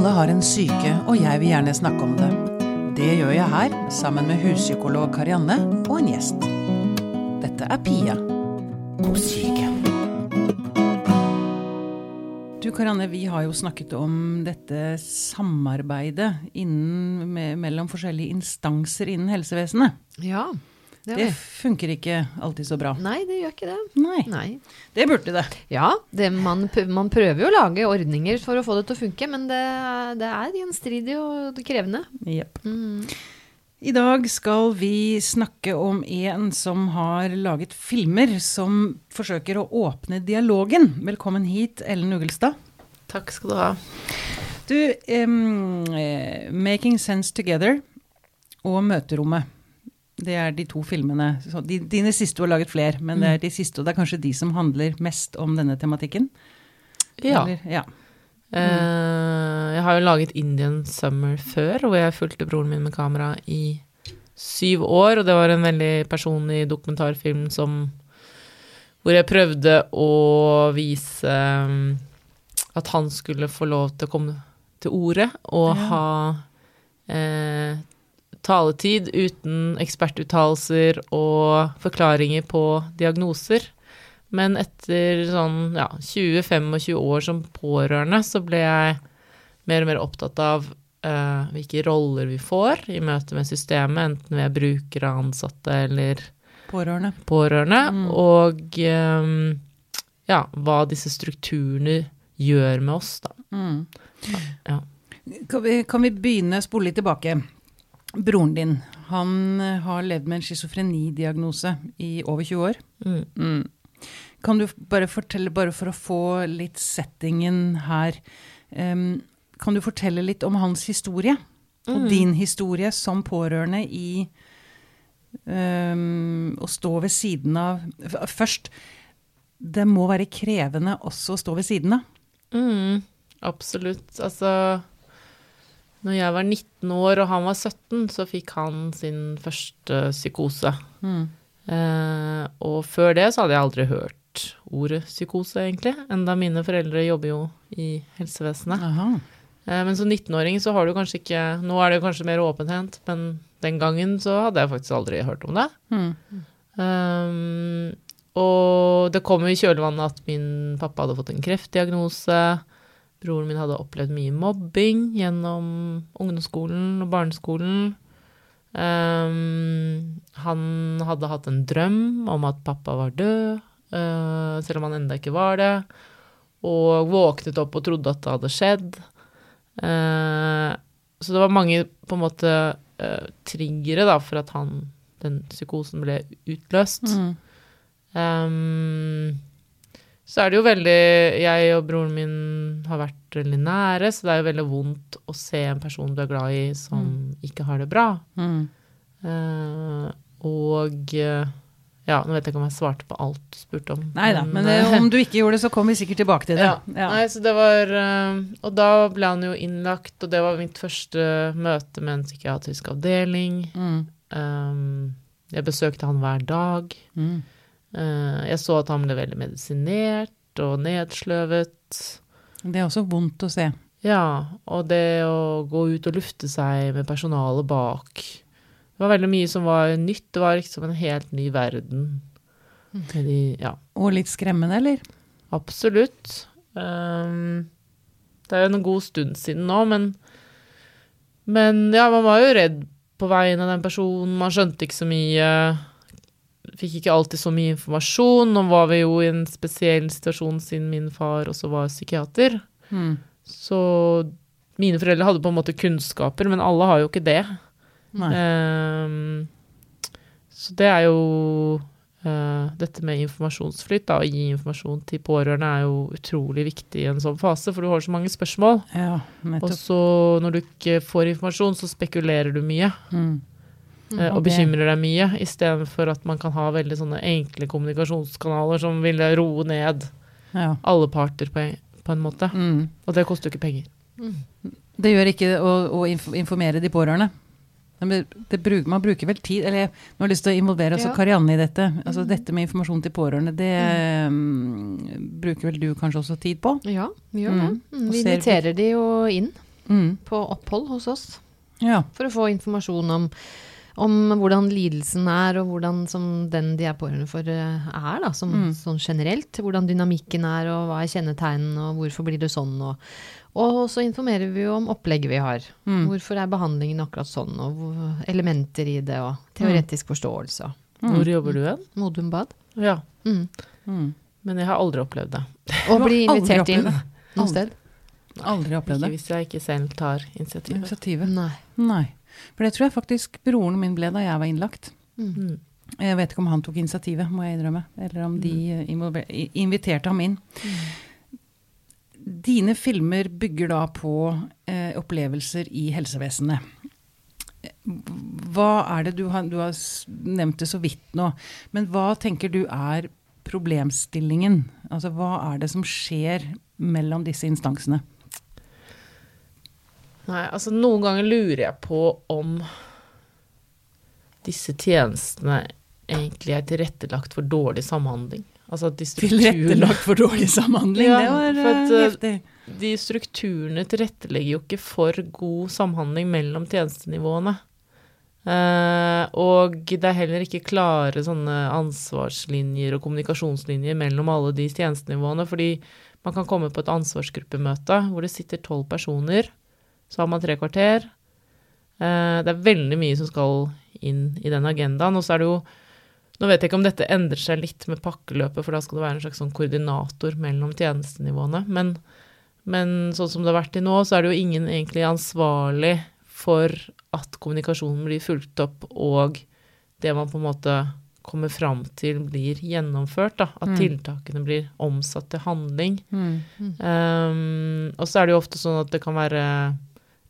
Alle har en syke, og jeg vil gjerne snakke om det. Det gjør jeg her, sammen med huspsykolog Karianne og en gjest. Dette er Pia på syke. Du Karianne, vi har jo snakket om dette samarbeidet innen, mellom forskjellige instanser innen helsevesenet. Ja. Det, Det funker ikke alltid så bra. Nei, det gjør ikke det. Nei, Nei. det burde det. Ja, det, man, man prøver jo å lage ordninger for å få det til å funke, men det, det er gjenstridig og krevende. Jepp. Mm. I dag skal vi snakke om en som har laget filmer som forsøker å åpne dialogen. Velkommen hit, Ellen Ugelstad. Takk skal du ha. Du, eh, 'Making Sense Together' og 'Møterommet'. Det er de to filmene. De, dine siste du har laget flere, men det er de siste, og det er kanskje de som handler mest om denne tematikken? Ja. Eller- ja. Mm. jeg har jo laget Indian Summer før, hvor jeg fulgte broren min med kamera i syv år, og det var en veldig personlig dokumentarfilm som Hvor jeg prøvde å vise um, at han skulle få lov til å komme til orde og Ja. ha eh, taletid uten ekspertuttalelser og forklaringer på diagnoser. Men etter sånn ja, 20-25 år som pårørende, så ble jeg mer og mer opptatt av uh, hvilke roller vi får i møte med systemet, enten vi er brukere, ansatte eller Pårørende. pårørende, Mm. og um, ja, hva disse strukturene gjør med oss, da. Mm. Ja. Kan, vi, kan vi begynne, spole litt tilbake. Broren din, han eh, har levd med en schizofrenidiagnose i over 20 år. Mm. Mm. Kan du bare fortelle, bare for å få litt settingen her um, Kan du fortelle litt om hans historie? Og Mm. din historie som pårørende i um, å stå ved siden av Først, det må være krevende også å stå ved siden av. Mm, absolutt. Altså Når jeg var 19 år og han var 17, så fikk han sin første psykose. Mm. Eh, og før det så hadde jeg aldri hørt ordet psykose, egentlig. Enda mine foreldre jobber jo i helsevesenet. Eh, men som 19-åring så har du kanskje ikke Nå er det kanskje mer åpenhendt, men den gangen så hadde jeg faktisk aldri hørt om det. Mm. Um, og det kom i kjølvannet at min pappa hadde fått en kreftdiagnose. Broren min hadde opplevd mye mobbing gjennom ungdomsskolen og barneskolen. Um, han hadde hatt en drøm om at pappa var død, uh, selv om han enda ikke var det. Og våknet opp og trodde at det hadde skjedd. Uh, så det var mange på en måte uh, triggere da, for at han, den psykosen ble utløst. Mm. Um, så er det jo veldig Jeg og broren min har vært veldig nære, så det er jo veldig vondt å se en person du er glad i, som ikke har det bra. Mm. Uh, og eh, ja, nå vet jeg ikke om jeg svarte på alt du spurte om. Nei da, men men uh, om du ikke gjorde det, så kommer vi sikkert tilbake til det. ja. Nei, så det var uh, Og da ble han jo innlagt, og det var mitt første møte med en psykiatrisk avdeling. Mm. Um, jeg besøkte han hver dag. Mm. Eh, jeg så at han ble veldig medisinert og nedsløvet. Det er også vondt å se. Ja, og det å gå ut og lufte seg med personalet bak Det var veldig mye som var nytt. Det var liksom en helt ny verden. De, ja, Og litt skremmende, eller? absolutt. Um, det er jo en god stund siden nå, men Men ja, man var jo redd på vegne av den personen. Man skjønte ikke så mye. Fikk ikke alltid så mye informasjon. Nå var vi jo i en spesiell situasjon siden min far også var psykiater. Mm. Så mine foreldre hadde på en måte kunnskaper, men alle har jo ikke det. Ehm, så det er jo uh, Dette med informasjonsflyt, da, å gi informasjon til pårørende, er jo utrolig viktig i en sånn fase, for du har så mange spørsmål. Ja, Og så når du ikke får informasjon, så spekulerer du mye. Mm. Eh, og bekymrer deg mye, istedenfor at man kan ha veldig sånne enkle kommunikasjonskanaler som vil roe ned Ja. alle parter på en, på en måte. Mm. Og det koster jo ikke penger. Det gjør ikke å, å informere de pårørende. Men det bruk, man bruker vel tid Eller jeg har lyst til å involvere også Ja. Karianne i dette. Altså Dette med informasjon til pårørende, det mm, bruker vel du kanskje også tid på? Ja, vi gjør Mm. det. Mm, Vi inviterer de jo inn. Mm. på opphold hos oss. Ja. For å få informasjon om, om hvordan lidelsen er, og hvordan som den de er pårørende for, eh, er, da, som, Mm. sånn generelt. Hvordan dynamikken er, og hva er kjennetegnene, og hvorfor blir det sånn. Og, og så informerer vi jo om opplegget vi har. Mm. Hvorfor er behandlingen akkurat sånn, og elementer i det, og teoretisk forståelse. Mm. Hvor jobber du hen? Modum Bad. Ja, Mm. Mm. men jeg har aldri opplevd det. Å bli invitert inn noe sted. Aldri opplevd Ikke det. hvis jeg ikke selv tar initiativet. Initiativet. Nei. Nei. For det tror jeg faktisk broren min ble da jeg var innlagt. Mm. Mm. Jeg vet ikke om han tok initiativet, må jeg innrømme. Eller om de eh, inviterte ham inn. Dine filmer bygger da på eh, opplevelser i helsevesenet. Hva er det du har Du har nevnt det så vidt nå. Men hva tenker du er problemstillingen? Altså hva er det som skjer mellom disse instansene? Nei, altså noen ganger lurer jeg på om disse tjenestene egentlig er tilrettelagt for dårlig samhandling. Altså at de strukturene, Tilrettelagt for dårlig samhandling. Ja, det var for at, eh, eh, heftig. de strukturene tilrettelegger jo ikke for god samhandling mellom tjenestenivåene. Uh, og det er heller ikke klare sånne ansvarslinjer og kommunikasjonslinjer mellom alle de tjenestenivåene, fordi man kan komme på et ansvarsgruppemøte hvor det sitter tolv personer, så har man tre kvarter. Eh, det er veldig mye som skal inn i den agendaen, og så er det jo nå vet jeg ikke om dette endrer seg litt med pakkeløpet, for da skal det være en slags sånn koordinator mellom tjenestenivåene. Men, men sånn som det har vært til nå, så er det jo ingen egentlig ansvarlig for at kommunikasjonen blir fulgt opp, og det man på en måte kommer fram til blir gjennomført. Da. At Mm. tiltakene blir omsatt til handling. Mm. Um, og så er det jo ofte sånn at det kan være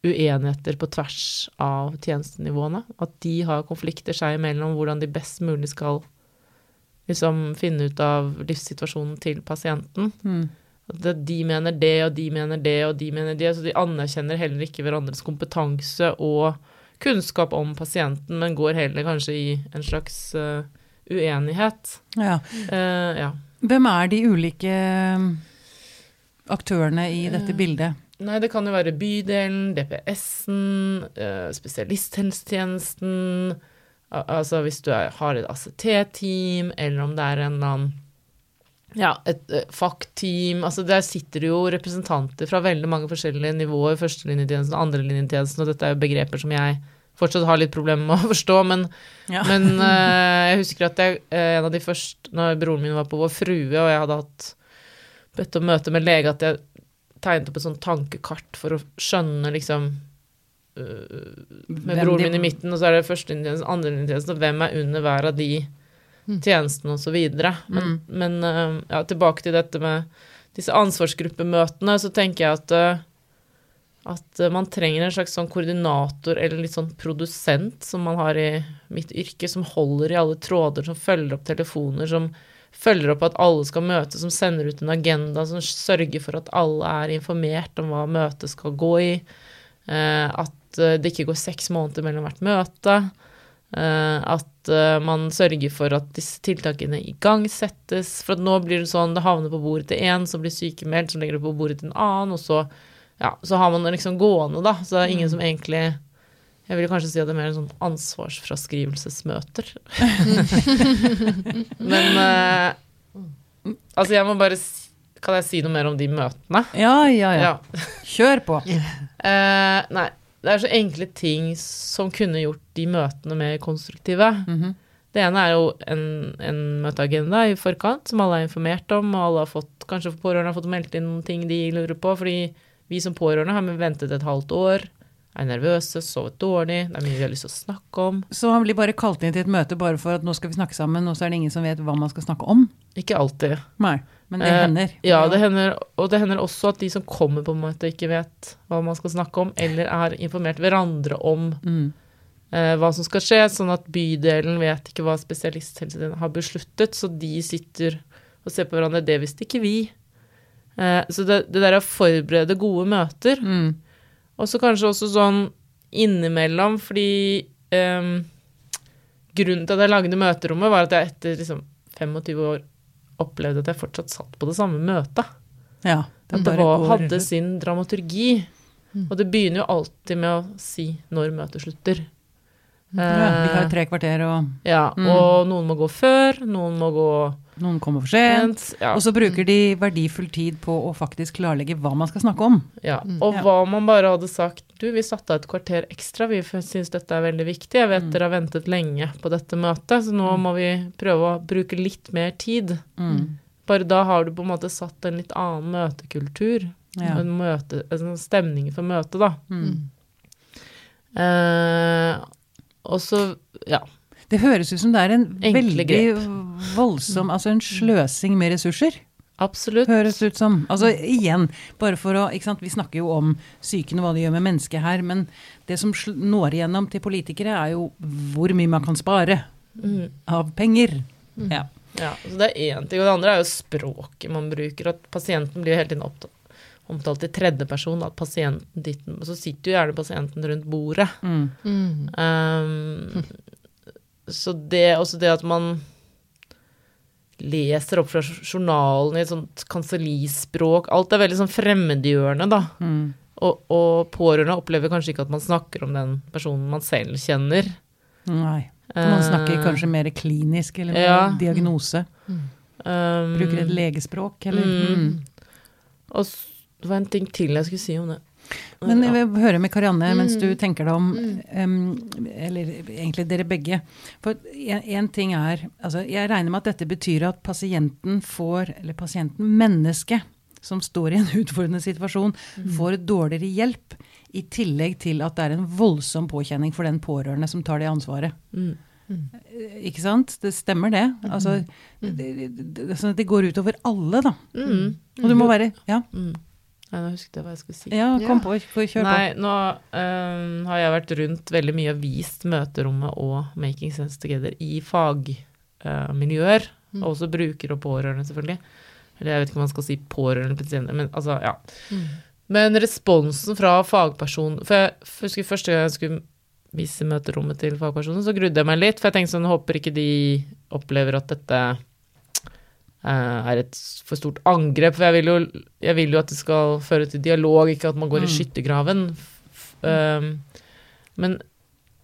uenigheter på tvers av tjenestenivåene. At de har konflikter seg imellom hvordan de best mulig skal liksom finne ut av livssituasjonen til pasienten. Mm. At de mener det, og de mener det, og de mener det. Så de anerkjenner heller ikke hverandres kompetanse og kunnskap om pasienten, men går heller kanskje i en slags uh, uenighet. Ja. Uh, ja. Hvem er de ulike um, aktørene i dette Eh, bildet? Nei, det kan jo være bydelen, DPS-en, eh, spesialisthelsetjenesten Altså hvis du har et ACT-team, eller om det er en eller annen ja, et eh, FACT-team altså Der sitter det jo representanter fra veldig mange forskjellige nivåer, førstelinjetjenesten og andrelinjetjenesten, og dette er jo begreper som jeg fortsatt har litt problemer med å forstå, men, Ja. men uh, jeg husker at jeg, en av de første, når broren min var på Vår Frue, og jeg hadde hatt bedt om møte med lege, at jeg tegnet opp et sånt tankekart for å skjønne liksom øh, Med Hvem broren min i midten, og så er det førstelinjetjenesten, andrelinjetjenesten, og hvem er under hver av de tjenestene og så videre. Men, Mm. men øh, ja, tilbake til dette med disse ansvarsgruppemøtene, så tenker jeg at øh, at øh, man trenger en slags sånn koordinator eller litt sånn produsent som man har i mitt yrke, som holder i alle tråder, som følger opp telefoner, som følger opp at alle skal møtes, som sender ut en agenda, som sørger for at alle er informert om hva møtet skal gå i, eh, at eh, det ikke går seks måneder mellom hvert møte, eh, at eh, man sørger for at disse tiltakene igangsettes, for at nå blir det sånn, det havner på bordet til én, så blir sykemeldt, så legger det på bordet til en annen, og så, ja, så har man det liksom gående, da, så det er ingen som egentlig jeg vil kanskje si at det er mer en sånn ansvarsfraskrivelsesmøter. Men uh, Altså, jeg må bare si Kan jeg si noe mer om de møtene? Ja, ja, ja. Ja. Kjør på. uh, nei, det er så enkle ting som kunne gjort de møtene mer konstruktive. Mhm. Det ene er jo en, en møteagenda i forkant, som alle er informert om, og alle har fått, kanskje pårørende har fått meldt inn noen ting de lurer på, fordi vi som pårørende har ventet et halvt år, er nervøse, sovet dårlig, det er mye vi har lyst til å snakke om. Så han blir bare kalt inn til et møte bare for at nå skal vi snakke sammen, og så er det ingen som vet hva man skal snakke om? Ikke alltid. Nei, men det Eh, hender. Ja, det hender, og det hender også at de som kommer på møtet, ikke vet hva man skal snakke om, eller er informert hverandre om Mm. eh, hva som skal skje, sånn at bydelen vet ikke hva spesialisthelsetjenesten har besluttet, så de sitter og ser på hverandre. Det visste ikke vi. Eh, så det, det der å forberede gode møter, Mm. og så kanskje også sånn innimellom, fordi um, grunnen til at jeg lagde møterommet, var at jeg etter liksom 25 år opplevde at jeg fortsatt satt på det samme møtet. Ja. At det var, hadde sin dramaturgi. Og det begynner jo alltid med å si når møtet slutter. Ja, vi har tre kvarter, og ja, Mm. og noen må gå før, noen må gå noen kommer for sent. Ja. Og så bruker de verdifull tid på å faktisk klarlegge hva man skal snakke om. Ja, Mm. og Ja. hva man bare hadde sagt du, vi satte av et kvarter ekstra, vi syns dette er veldig viktig. Jeg vet Mm. dere har ventet lenge på dette møtet, så nå må vi prøve å bruke litt mer tid. Mm. Bare da har du på en måte satt en litt annen møtekultur. Ja. En, møte, en sånn stemning for møtet, da. Mm. Eh, og så, ja. Det høres ut som det er en Enkle veldig voldsom Altså en sløsing med ressurser. Absolutt. Høres ut som. Altså igjen, bare for å ikke sant, Vi snakker jo om psyken og hva det gjør med mennesket her, men det som når igjennom til politikere, er jo hvor mye man kan spare Mm. av penger. Ja. Ja, så det er én ting. Og det andre er jo språket man bruker. At pasienten blir jo hele tiden opptatt, omtalt i tredjeperson. At pasienten ditt så sitter jo gjerne pasienten rundt bordet. Mm. Um, så det også det at man leser opp fra journalen i et sånt kansellispråk Alt er veldig sånn fremmedgjørende, da. Mm. Og, og pårørende opplever kanskje ikke at man snakker om den personen man selv kjenner. Nei. Man snakker Eh, kanskje mer klinisk eller mer ja. diagnose. Mm. Bruker et legespråk eller Mm. mm. Og det var en ting til jeg skulle si om det. Men jeg vil høre med Karianne mens Mm. du tenker deg om, Mm. em, eller egentlig dere begge. For én ting er altså Jeg regner med at dette betyr at pasienten får, eller pasienten, mennesket, som står i en utfordrende situasjon, får dårligere hjelp. I tillegg til at det er en voldsom påkjenning for den pårørende som tar det ansvaret. Mm. Mm. Ikke sant? Det stemmer det. Altså, det, det, det, altså, det går utover alle, da. Mm. Og du må være Ja, Mm. Nei, nå husket jeg hva jeg skulle si. ja kom på. Kjør på. Nei, nå um, har jeg vært rundt veldig mye og vist møterommet og Making Sense Together i fagmiljøer. Mm. Og også brukere og pårørende, selvfølgelig. Eller jeg vet ikke om man skal si pårørende pasienter, men altså, ja. Mm. Men responsen fra fagperson For jeg husker første gang jeg skulle vise møterommet til fagpersonen, så grudde jeg meg litt. For jeg tenkte sånn, håper ikke de opplever at dette er et for stort angrep. For jeg vil, jo, jeg vil jo at det skal føre til dialog, ikke at man går i Mm. skyttergraven. Um, men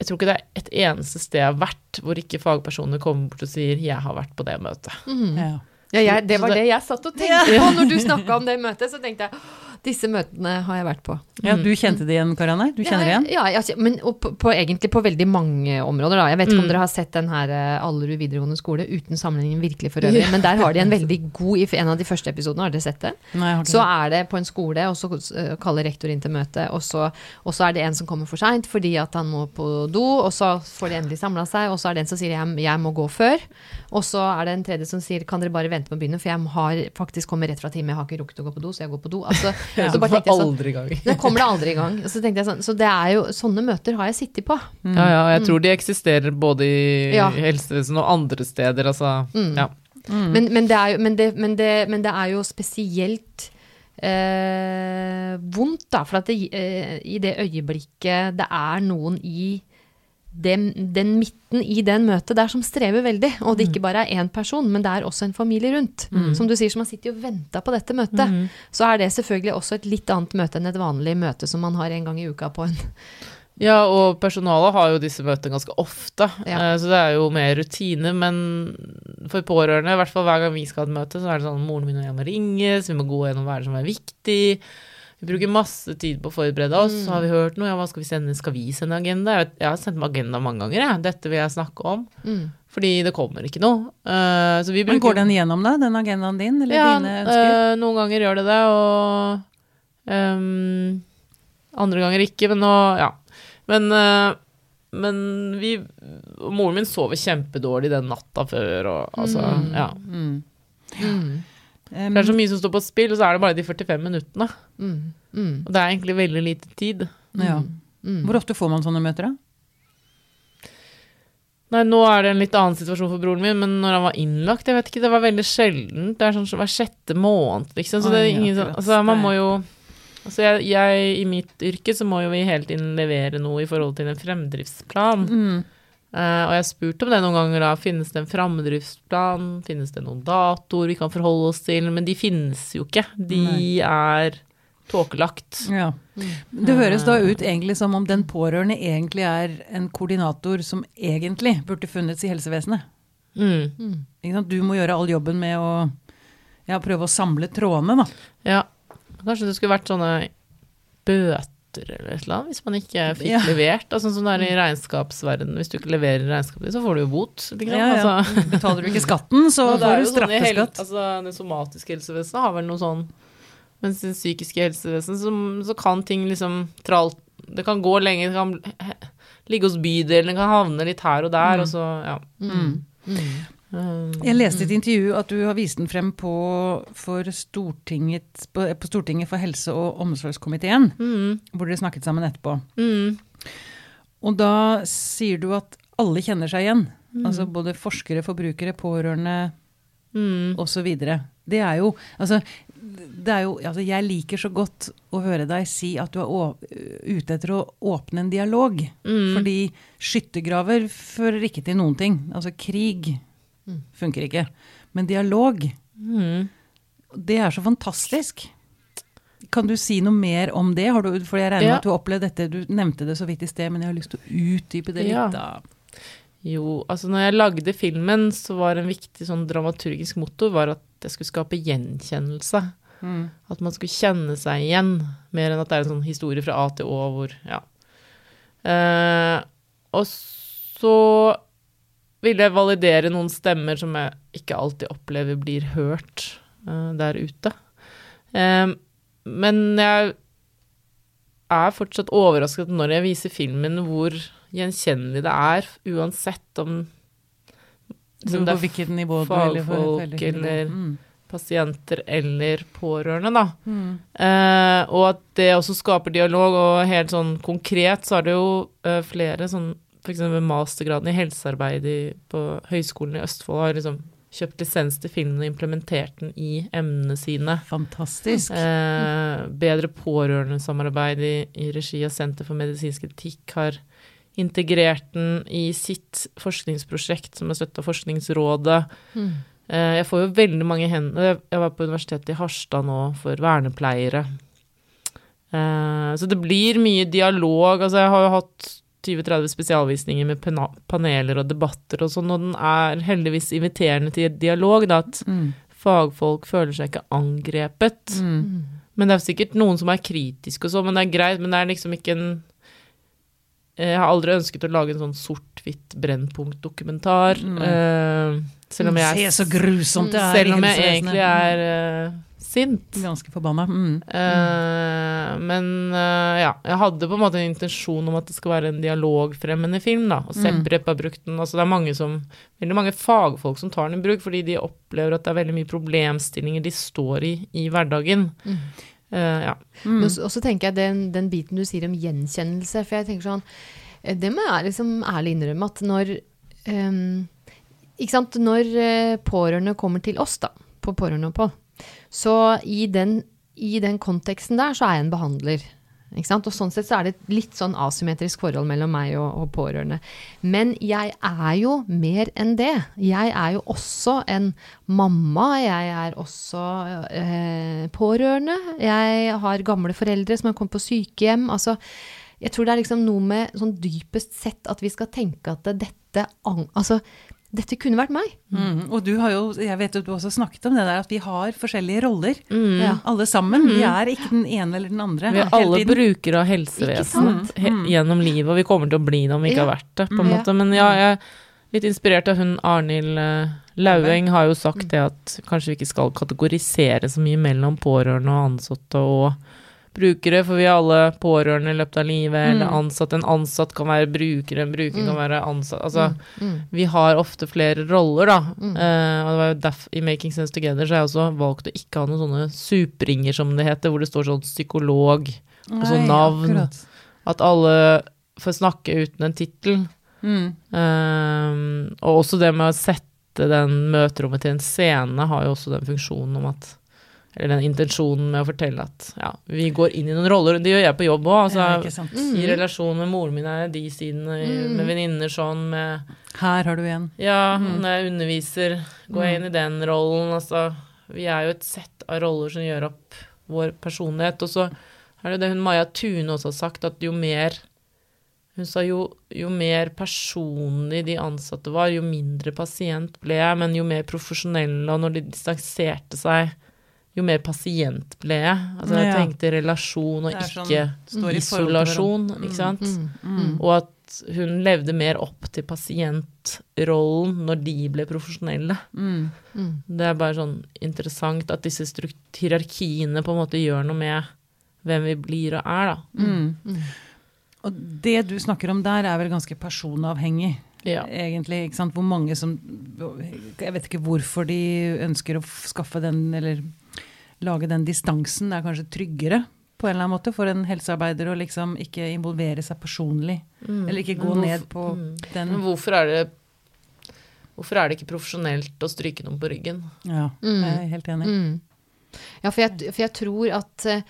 jeg tror ikke det er et eneste sted jeg har vært hvor ikke fagpersoner kommer bort og sier 'jeg har vært på det møtet'. Mm. Ja. Ja, jeg, det var det- jeg satt og tenkte på når du snakka om det møtet. Så tenkte jeg «Åh, disse møtene har jeg vært på. ja, du kjente det igjen, Karianne? Du kjenner det igjen? Ja, ja, altså, men på, på, egentlig på veldig mange områder. Da. Jeg vet ikke Mm. om dere har sett den her eh, Allerud videregående skole, uten sammenligning virkelig for øvrig, men der har de en veldig god I en av de første episodene, har dere sett det? Nei, jeg har ikke Så er det på en skole, og så eh, kaller rektor inn til møte, og så, og så er det en som kommer for seint fordi at han må på do, og så får de endelig samla seg, og så er det en som sier jeg, jeg må gå før, og så er det en tredje som sier kan dere bare vente med å begynne, for jeg har faktisk kommet rett fra time, jeg har ikke rukket å gå på do, så jeg går på do. Altså, Ja. så bare tenkte jeg sånn, gang. nå kommer det aldri i gang. Så tenkte jeg sånn, så det er jo, sånne møter har jeg sittet på. Mm. Ja, ja, jeg tror de eksisterer både i Ja. helsevesenet og andre steder, altså. Mm. Ja. Mm. Men, men, det er jo, men, det, men, det, men det er jo spesielt eh, vondt, da. For at det, eh, i det øyeblikket det er noen i den, den midten i den møtet der som strever veldig, og det ikke bare er én person, men det er også en familie rundt. Som du sier, som har sittet og venta på dette møtet. Mm. Så er det selvfølgelig også et litt annet møte enn et vanlig møte som man har en gang i uka på en Ja, og personalet har jo disse møtene ganske ofte, Ja. eh, så det er jo mer rutine. Men for pårørende, i hvert fall hver gang vi skal ha et møte, så er det sånn moren min og jeg må ringes, vi må gå gjennom hva som er viktig. Vi bruker masse tid på å forberede oss. Mm. Har vi hørt noe? Ja, hva skal vi sende? Skal vi sende agenda? Jeg, vet, jeg har sendt meg agenda mange ganger, jeg. Dette vil jeg snakke om. mm. Fordi det kommer ikke noe. Uh, så vi Men går den gjennom, da? Den agendaen din, eller ja, dine ønsker? Uh, noen ganger gjør det det, og um, andre ganger ikke, men nå Ja. Men, uh, men vi Moren min sover kjempedårlig den natta før, og altså Mm. Ja. Mm. Mm. Um, Det er så mye som står på spill, og så er det bare de 45 minuttene. Mm. Mm. Og det er egentlig veldig lite tid. ja. Mm. Hvor ofte får man sånne møter, da? Nei, nå er det en litt annen situasjon for broren min, men når han var innlagt, jeg vet ikke, det var veldig sjeldent. Det er sånn hver sjette måned, liksom. Så det er ingen sånn. Altså, man må jo Altså, jeg, jeg i mitt yrke så må jo vi hele tiden levere noe i forhold til en fremdriftsplan. Mm. Eh, og jeg har spurt om det noen ganger, da. Finnes det en fremdriftsplan? Finnes det noen datoer vi kan forholde oss til? Men de finnes jo ikke. De er tåkelagt. Ja. Det høres da ut egentlig som om den pårørende egentlig er en koordinator som egentlig burde funnes i helsevesenet. Mm. Du må gjøre all jobben med å ja, prøve å samle trådene, da. Ja. Kanskje det skulle vært sånne bøter eller et eller annet, hvis man ikke fikk Ja. levert. Altså, sånn som det er i regnskapsverdenen. Hvis du ikke leverer regnskapet, så får du jo bot. Liksom. Ja, ja. Altså, Betaler du ikke skatten, så Nå, får du sånn straffeskatt. Altså, det somatiske helsevesenet har vel noe sånn Mens det psykiske helsevesenet, så, så kan ting liksom tralt Det kan gå lenge, det kan ligge hos bydelen, det kan havne litt her og der, Mm. og så ja. Mm. Mm. Um, Jeg leste i et intervju at du har vist den frem på, Stortinget, på, på Stortinget for helse- og omsorgskomiteen, mm, hvor dere snakket sammen etterpå. mm, Og da sier du at alle kjenner seg igjen. Mm. Altså både forskere, forbrukere, pårørende mm, osv. Det er jo Altså, det er jo altså Jeg liker så godt å høre deg si at du er ute etter å åpne en dialog. mm. Fordi skyttergraver fører ikke til noen ting. Altså krig Mm. funker ikke. Men dialog, Mm. det er så fantastisk. Kan du si noe mer om det? Har du, for jeg regner med Ja. at du har opplevd dette, du nevnte det så vidt i sted, men jeg har lyst til å utdype det Ja. litt. da. Jo, altså når jeg lagde filmen, så var en viktig sånn dramaturgisk motto var at jeg skulle skape gjenkjennelse. Mm. At man skulle kjenne seg igjen, mer enn at det er en sånn historie fra A til Å hvor Ja. Eh, og så ville validere noen stemmer som jeg ikke alltid opplever blir hørt uh, der ute. Eh, men jeg er fortsatt overrasket når jeg viser filmen hvor gjenkjennelig det er, uansett om Så det er fagfolk eller- mm. pasienter eller pårørende, da. Mm. Eh, og at det også skaper dialog, og helt sånn konkret så er det jo eh, flere sånn f.eks. mastergraden i helsearbeid på Høgskolen i Østfold har liksom kjøpt lisens til filmen og implementert den i emnene sine. Fantastisk. Eh, bedre pårørendesamarbeid i, i regi av Senter for medisinsk etikk har integrert den i sitt forskningsprosjekt som er støtta av Forskningsrådet. Mm. Eh, Jeg får jo veldig mange hender jeg var på Universitetet i Harstad nå for vernepleiere. Eh, Så det blir mye dialog. Altså, jeg har jo hatt 20-30 spesialvisninger med paneler og debatter og sånn, og den er heldigvis inviterende til dialog, da, at Mm. fagfolk føler seg ikke angrepet. Mm. Mm. Men det er sikkert noen som er kritiske og sånn, men det er greit. Men det er liksom ikke en Jeg har aldri ønsket å lage en sånn sort-hvitt Brennpunkt-dokumentar. Mm. Uh, selv om jeg Se så grusomt det er Selv om jeg egentlig er eh, sint. Ganske forbanna. Mm. Uh, men uh, ja, jeg hadde på en måte en intensjon om at det skal være en dialogfremmende film, da. Og Mm. Seprep har brukt den. Altså det er mange som Veldig mange fagfolk som tar den i bruk, fordi de opplever at det er veldig mye problemstillinger de står i i hverdagen. Mm. Uh, ja. Mm. Men så- Og så tenker jeg den, den biten du sier om gjenkjennelse, for jeg tenker sånn Det må jeg liksom ærlig innrømme at når um, Ikke sant, når pårørende kommer til oss, da, på pårørendeopphold, så i den, i den konteksten der så er jeg en behandler. Og sånn sett så er det et litt sånn asymmetrisk forhold mellom meg og, og pårørende. Men jeg er jo mer enn det. Jeg er jo også en mamma, jeg er også eh, pårørende. Jeg har gamle foreldre som har kommet på sykehjem. Altså, jeg tror det er liksom noe med sånn dypest sett at vi skal tenke at dette Altså, dette kunne vært meg. Mm. Og du har jo, jeg vet at du også snakket om det der, at vi har forskjellige roller. Mm. Ja. Alle sammen. Vi er ikke den ene eller den andre. Vi er alle tiden. brukere av helsevesenet he Mm. gjennom livet, og vi kommer til å bli det om vi ikke Ja. har vært det, på en Ja. måte. Men ja, jeg er litt inspirert av hun Arnhild eh, Laueng har jo sagt det at kanskje vi ikke skal kategorisere så mye mellom pårørende og ansatte og brukere, for vi er alle pårørende i løpet av livet, eller Mm. ansatt. En ansatt kan være bruker, en bruker kan være ansatt. Altså, Mm. vi har ofte flere roller, da. Mm. Eh, og det var jo derf, I Making Sense Together så har jeg også valgt å ikke ha noen sånne supringer, som det heter, hvor det står sånn psykolog, og sånn navn. akkurat. at alle får snakke uten en tittel. Mm. Eh, og også det med å sette den møterommet til en scene har jo også den funksjonen om at Eller den intensjonen med å fortelle at ja, vi går inn i noen roller. Det gjør jeg på jobb òg. Altså, sant. Mm. I relasjon med moren min er de sidene, Mm. med venninner sånn, med Her har du en. Ja, Mm. når jeg underviser, går jeg inn i den rollen. Altså, vi er jo et sett av roller som gjør opp vår personlighet. Og så er det det hun Maja Tune også har sagt, at jo mer hun sa jo, jo mer personlig de ansatte var, jo mindre pasient ble jeg, men jo mer profesjonelle, og når de distanserte seg, jo mer pasient ble jeg. Altså jeg tenkte relasjon og sånn- ikke står i forhold til isolasjon, ikke sant. Mm. Mm. Og at hun levde mer opp til pasientrollen når de ble profesjonelle. Mm. Mm. Det er bare sånn interessant at disse hierarkiene på en måte gjør noe med hvem vi blir og er, da. Mm. Mm. Og det du snakker om der, er vel ganske personavhengig, Ja. egentlig. ikke sant? Hvor mange som Jeg vet ikke hvorfor de ønsker å skaffe den, eller lage den distansen. Det er kanskje tryggere på en eller annen måte for en helsearbeider å liksom ikke involvere seg personlig. Mm. Eller ikke gå hvorfor- ned på mm. den Men hvorfor er det Hvorfor er det ikke profesjonelt å stryke noen på ryggen? Ja, Mm. jeg er helt enig. Mm. Ja, for jeg, for jeg tror at eh,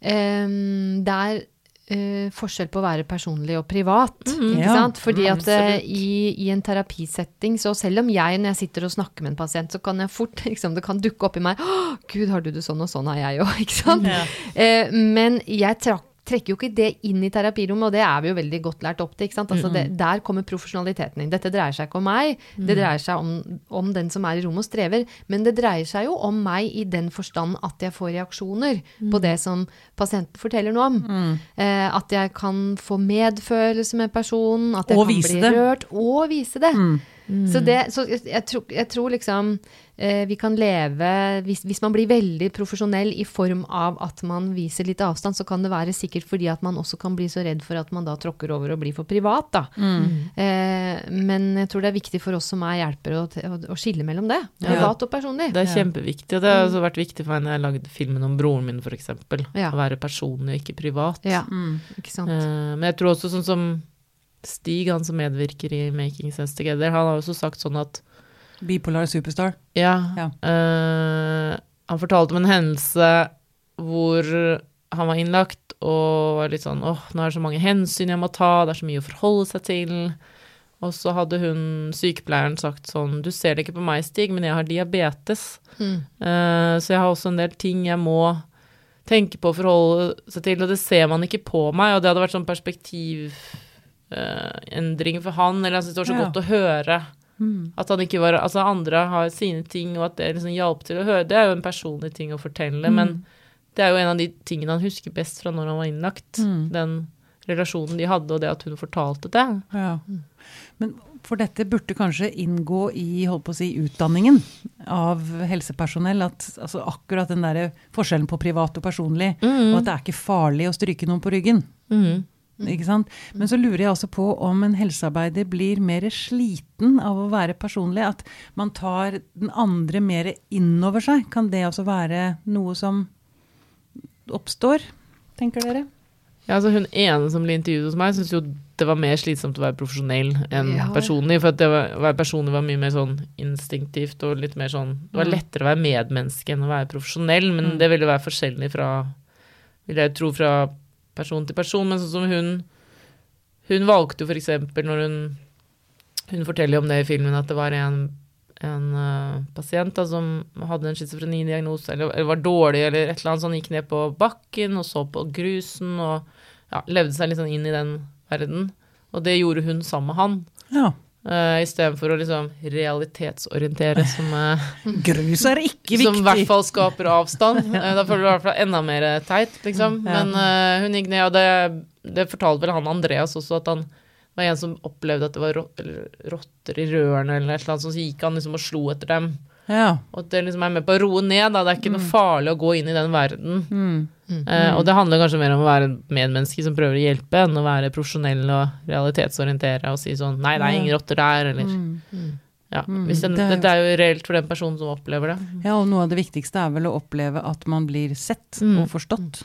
em, det er eh, forskjell på å være personlig og privat. Mm. Ikke Ja, sant? Fordi mm, at eh, i, i en terapisetting, så selv om jeg når jeg sitter og snakker med en pasient, så kan jeg fort liksom, Det kan dukke opp i meg Å, Gud, har du det sånn, og sånn har jeg jo, ikke sant? Ja. Uh, men jeg trakk trekker jo ikke det inn i terapirommet, og det er vi jo veldig godt lært opp til. Altså det, der kommer profesjonaliteten inn. Dette dreier seg ikke om meg, det dreier seg om, om den som er i rommet og strever. Men det dreier seg jo om meg i den forstand at jeg får reaksjoner på det som pasienten forteller noe om. Mm. Eh, at jeg kan få medfølelse med personen, at jeg Og kan bli det. rørt, og vise det. Mm. Så, det, så jeg, jeg, tror, jeg tror liksom eh, vi kan leve hvis, hvis man blir veldig profesjonell i form av at man viser litt avstand, så kan det være sikkert fordi at man også kan bli så redd for at man da tråkker over og blir for privat, da. Mm. Eh, men jeg tror det er viktig for oss som er hjelpere å, å, å skille mellom det. Ja. Privat og personlig. Det er kjempeviktig, og det har også vært viktig for meg når jeg lagde filmen om broren min, f.eks. Ja. Å være personlig og ikke privat. Ja, Mm. ikke sant. Eh, men jeg tror også sånn som Stig, han som medvirker i 'Making Sense Together', han har også sagt sånn at Bipolar superstar. Ja. Ja. Uh, han fortalte om en hendelse hvor han var innlagt og var litt sånn åh, nå er det så mange hensyn jeg må ta, det er så mye å forholde seg til. Og så hadde hun, sykepleieren, sagt sånn du ser det ikke på meg, Stig, men jeg har diabetes. Mm. Uh, så jeg har også en del ting jeg må tenke på å forholde seg til, og det ser man ikke på meg, og det hadde vært sånn perspektivendring for han, eller jeg synes det var så Ja. godt å høre. Mm. At han ikke var Altså, andre har sine ting, og at det liksom hjalp til å høre. Det er jo en personlig ting å fortelle, Mm. men det er jo en av de tingene han husker best fra når han var innlagt. Mm. Den relasjonen de hadde, og det at hun fortalte det. Ja. Men for dette burde kanskje inngå i holdt på å si, utdanningen av helsepersonell. At, altså akkurat den der forskjellen på privat og personlig. Mm. Og at det er ikke farlig å stryke noen på ryggen. Mm. Ikke sant? Men så lurer jeg også på om en helsearbeider blir mer sliten av å være personlig. At man tar den andre mer innover seg. Kan det også være noe som oppstår, tenker dere? Ja, altså Hun ene som ble intervjuet hos meg, syntes jo det var mer slitsomt å være profesjonell enn Ja. personlig. For at det var, å være personlig var mye mer sånn instinktivt og litt mer sånn Det var Mm. lettere å være medmenneske enn å være profesjonell, men Mm. det ville være forskjellig fra Vil jeg tro fra person til person. Men sånn som hun Hun valgte jo eksempel når hun Hun forteller om det i filmen at det var en en uh, pasient da, som hadde en schizofrenidiagnose, eller, eller var dårlig, eller et eller annet sånn, gikk ned på bakken og så på grusen og ja, levde seg litt sånn inn i den verden. Og det gjorde hun sammen med han, Ja. Uh, istedenfor å liksom realitetsorientere, som, uh, Grus er ikke som i hvert fall skaper avstand. Uh, da føler du i hvert fall enda mer teit, liksom. Ja. Men uh, hun gikk ned, og det, det fortalte vel han Andreas også, at han var en som opplevde at det var rotter i rørene eller et eller annet, så gikk han liksom og slo etter dem. Ja. Og at det liksom er med på å roe ned, da. Det er ikke noe farlig å gå inn i den verden. Mm. Eh, og det handler kanskje mer om å være en medmenneske som prøver å hjelpe, enn å være profesjonell og realitetsorientere og si sånn Nei, det er ingen rotter der, eller Mm. Ja. Mm, den, det er- jo reelt for den personen som opplever det. ja, og noe av det viktigste er vel å oppleve at man blir sett Mm. og forstått.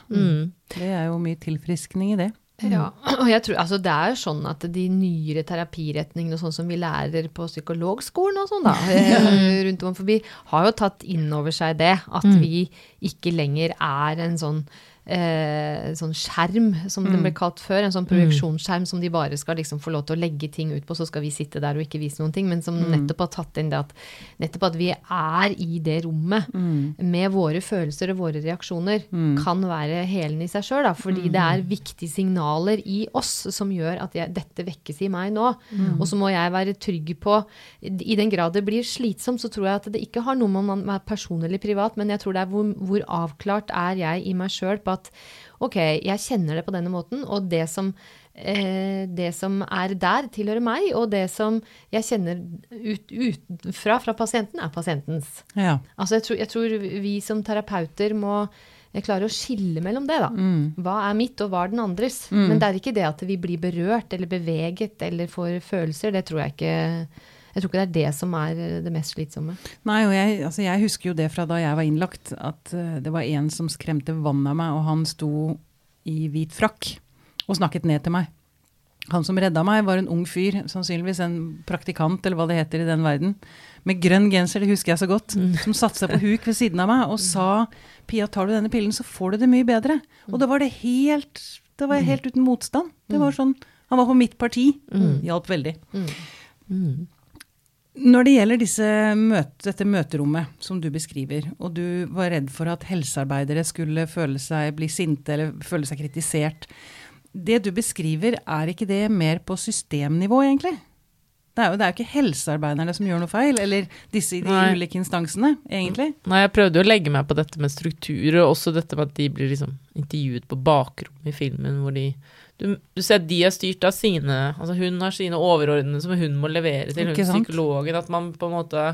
Det er jo mye tilfriskning i det. Ja, og jeg tror, altså det er jo sånn at de nyere terapiretningene, sånn som vi lærer på psykologskolen og sånn da, eh, rundt om forbi, har jo tatt inn over seg det, at Mm. vi ikke lenger er en sånn eh, sånn skjerm, som det Mm. ble kalt før. En sånn projeksjonsskjerm som de bare skal liksom få lov til å legge ting ut på, så skal vi sitte der og ikke vise noen ting. Men som Mm. nettopp har tatt inn det at nettopp at vi er i det rommet Mm. med våre følelser og våre reaksjoner, kan være helen i seg sjøl. Fordi det er viktige signaler i oss som gjør at jeg, dette vekkes i meg nå. Og så må jeg være trygg på I den grad det blir slitsomt, så tror jeg at det ikke har noe med om man er person eller privat, men jeg tror det er hvor, hvor avklart er jeg i meg sjøl på at ok, jeg kjenner det på denne måten, og det som Eh, det som er der, tilhører meg, og det som jeg kjenner ut, utenfra fra pasienten, er pasientens. Ja. Altså jeg tror, jeg tror vi som terapeuter må eh, klare å skille mellom det, da. Mm. Hva er mitt, og hva er den andres? Men det er ikke det at vi blir berørt eller beveget eller får følelser. Det tror jeg ikke Jeg tror ikke det er det som er eh, det mest slitsomme. Nei, og jeg, altså jeg husker jo det fra da jeg var innlagt, at eh, det var en som skremte vann av meg, og han sto i hvit frakk og snakket ned til meg. Han som redda meg, var en ung fyr, sannsynligvis en praktikant, eller hva det heter i den verden, med grønn genser, det husker jeg så godt, som satte seg på huk ved siden av meg og sa Pia, tar du denne pillen, så får du det mye bedre. Og da var det helt Da var jeg helt uten motstand. Det var sånn Han var på mitt parti. Hjalp veldig. Når det gjelder disse møte, dette møterommet som du beskriver, og du var redd for at helsearbeidere skulle føle seg, bli sinte eller føle seg kritisert. Det du beskriver, er ikke det mer på systemnivå, egentlig? Det er jo, det er jo ikke helsearbeiderne som gjør noe feil, eller disse i de Nei. ulike instansene, egentlig. Nei, jeg prøvde å legge meg på dette med strukturer, og også dette med at de blir liksom intervjuet på bakrommet i filmen, hvor de du, du ser at de er styrt av sine Altså hun har sine overordnede som hun må levere til, hun psykologen. At man på en måte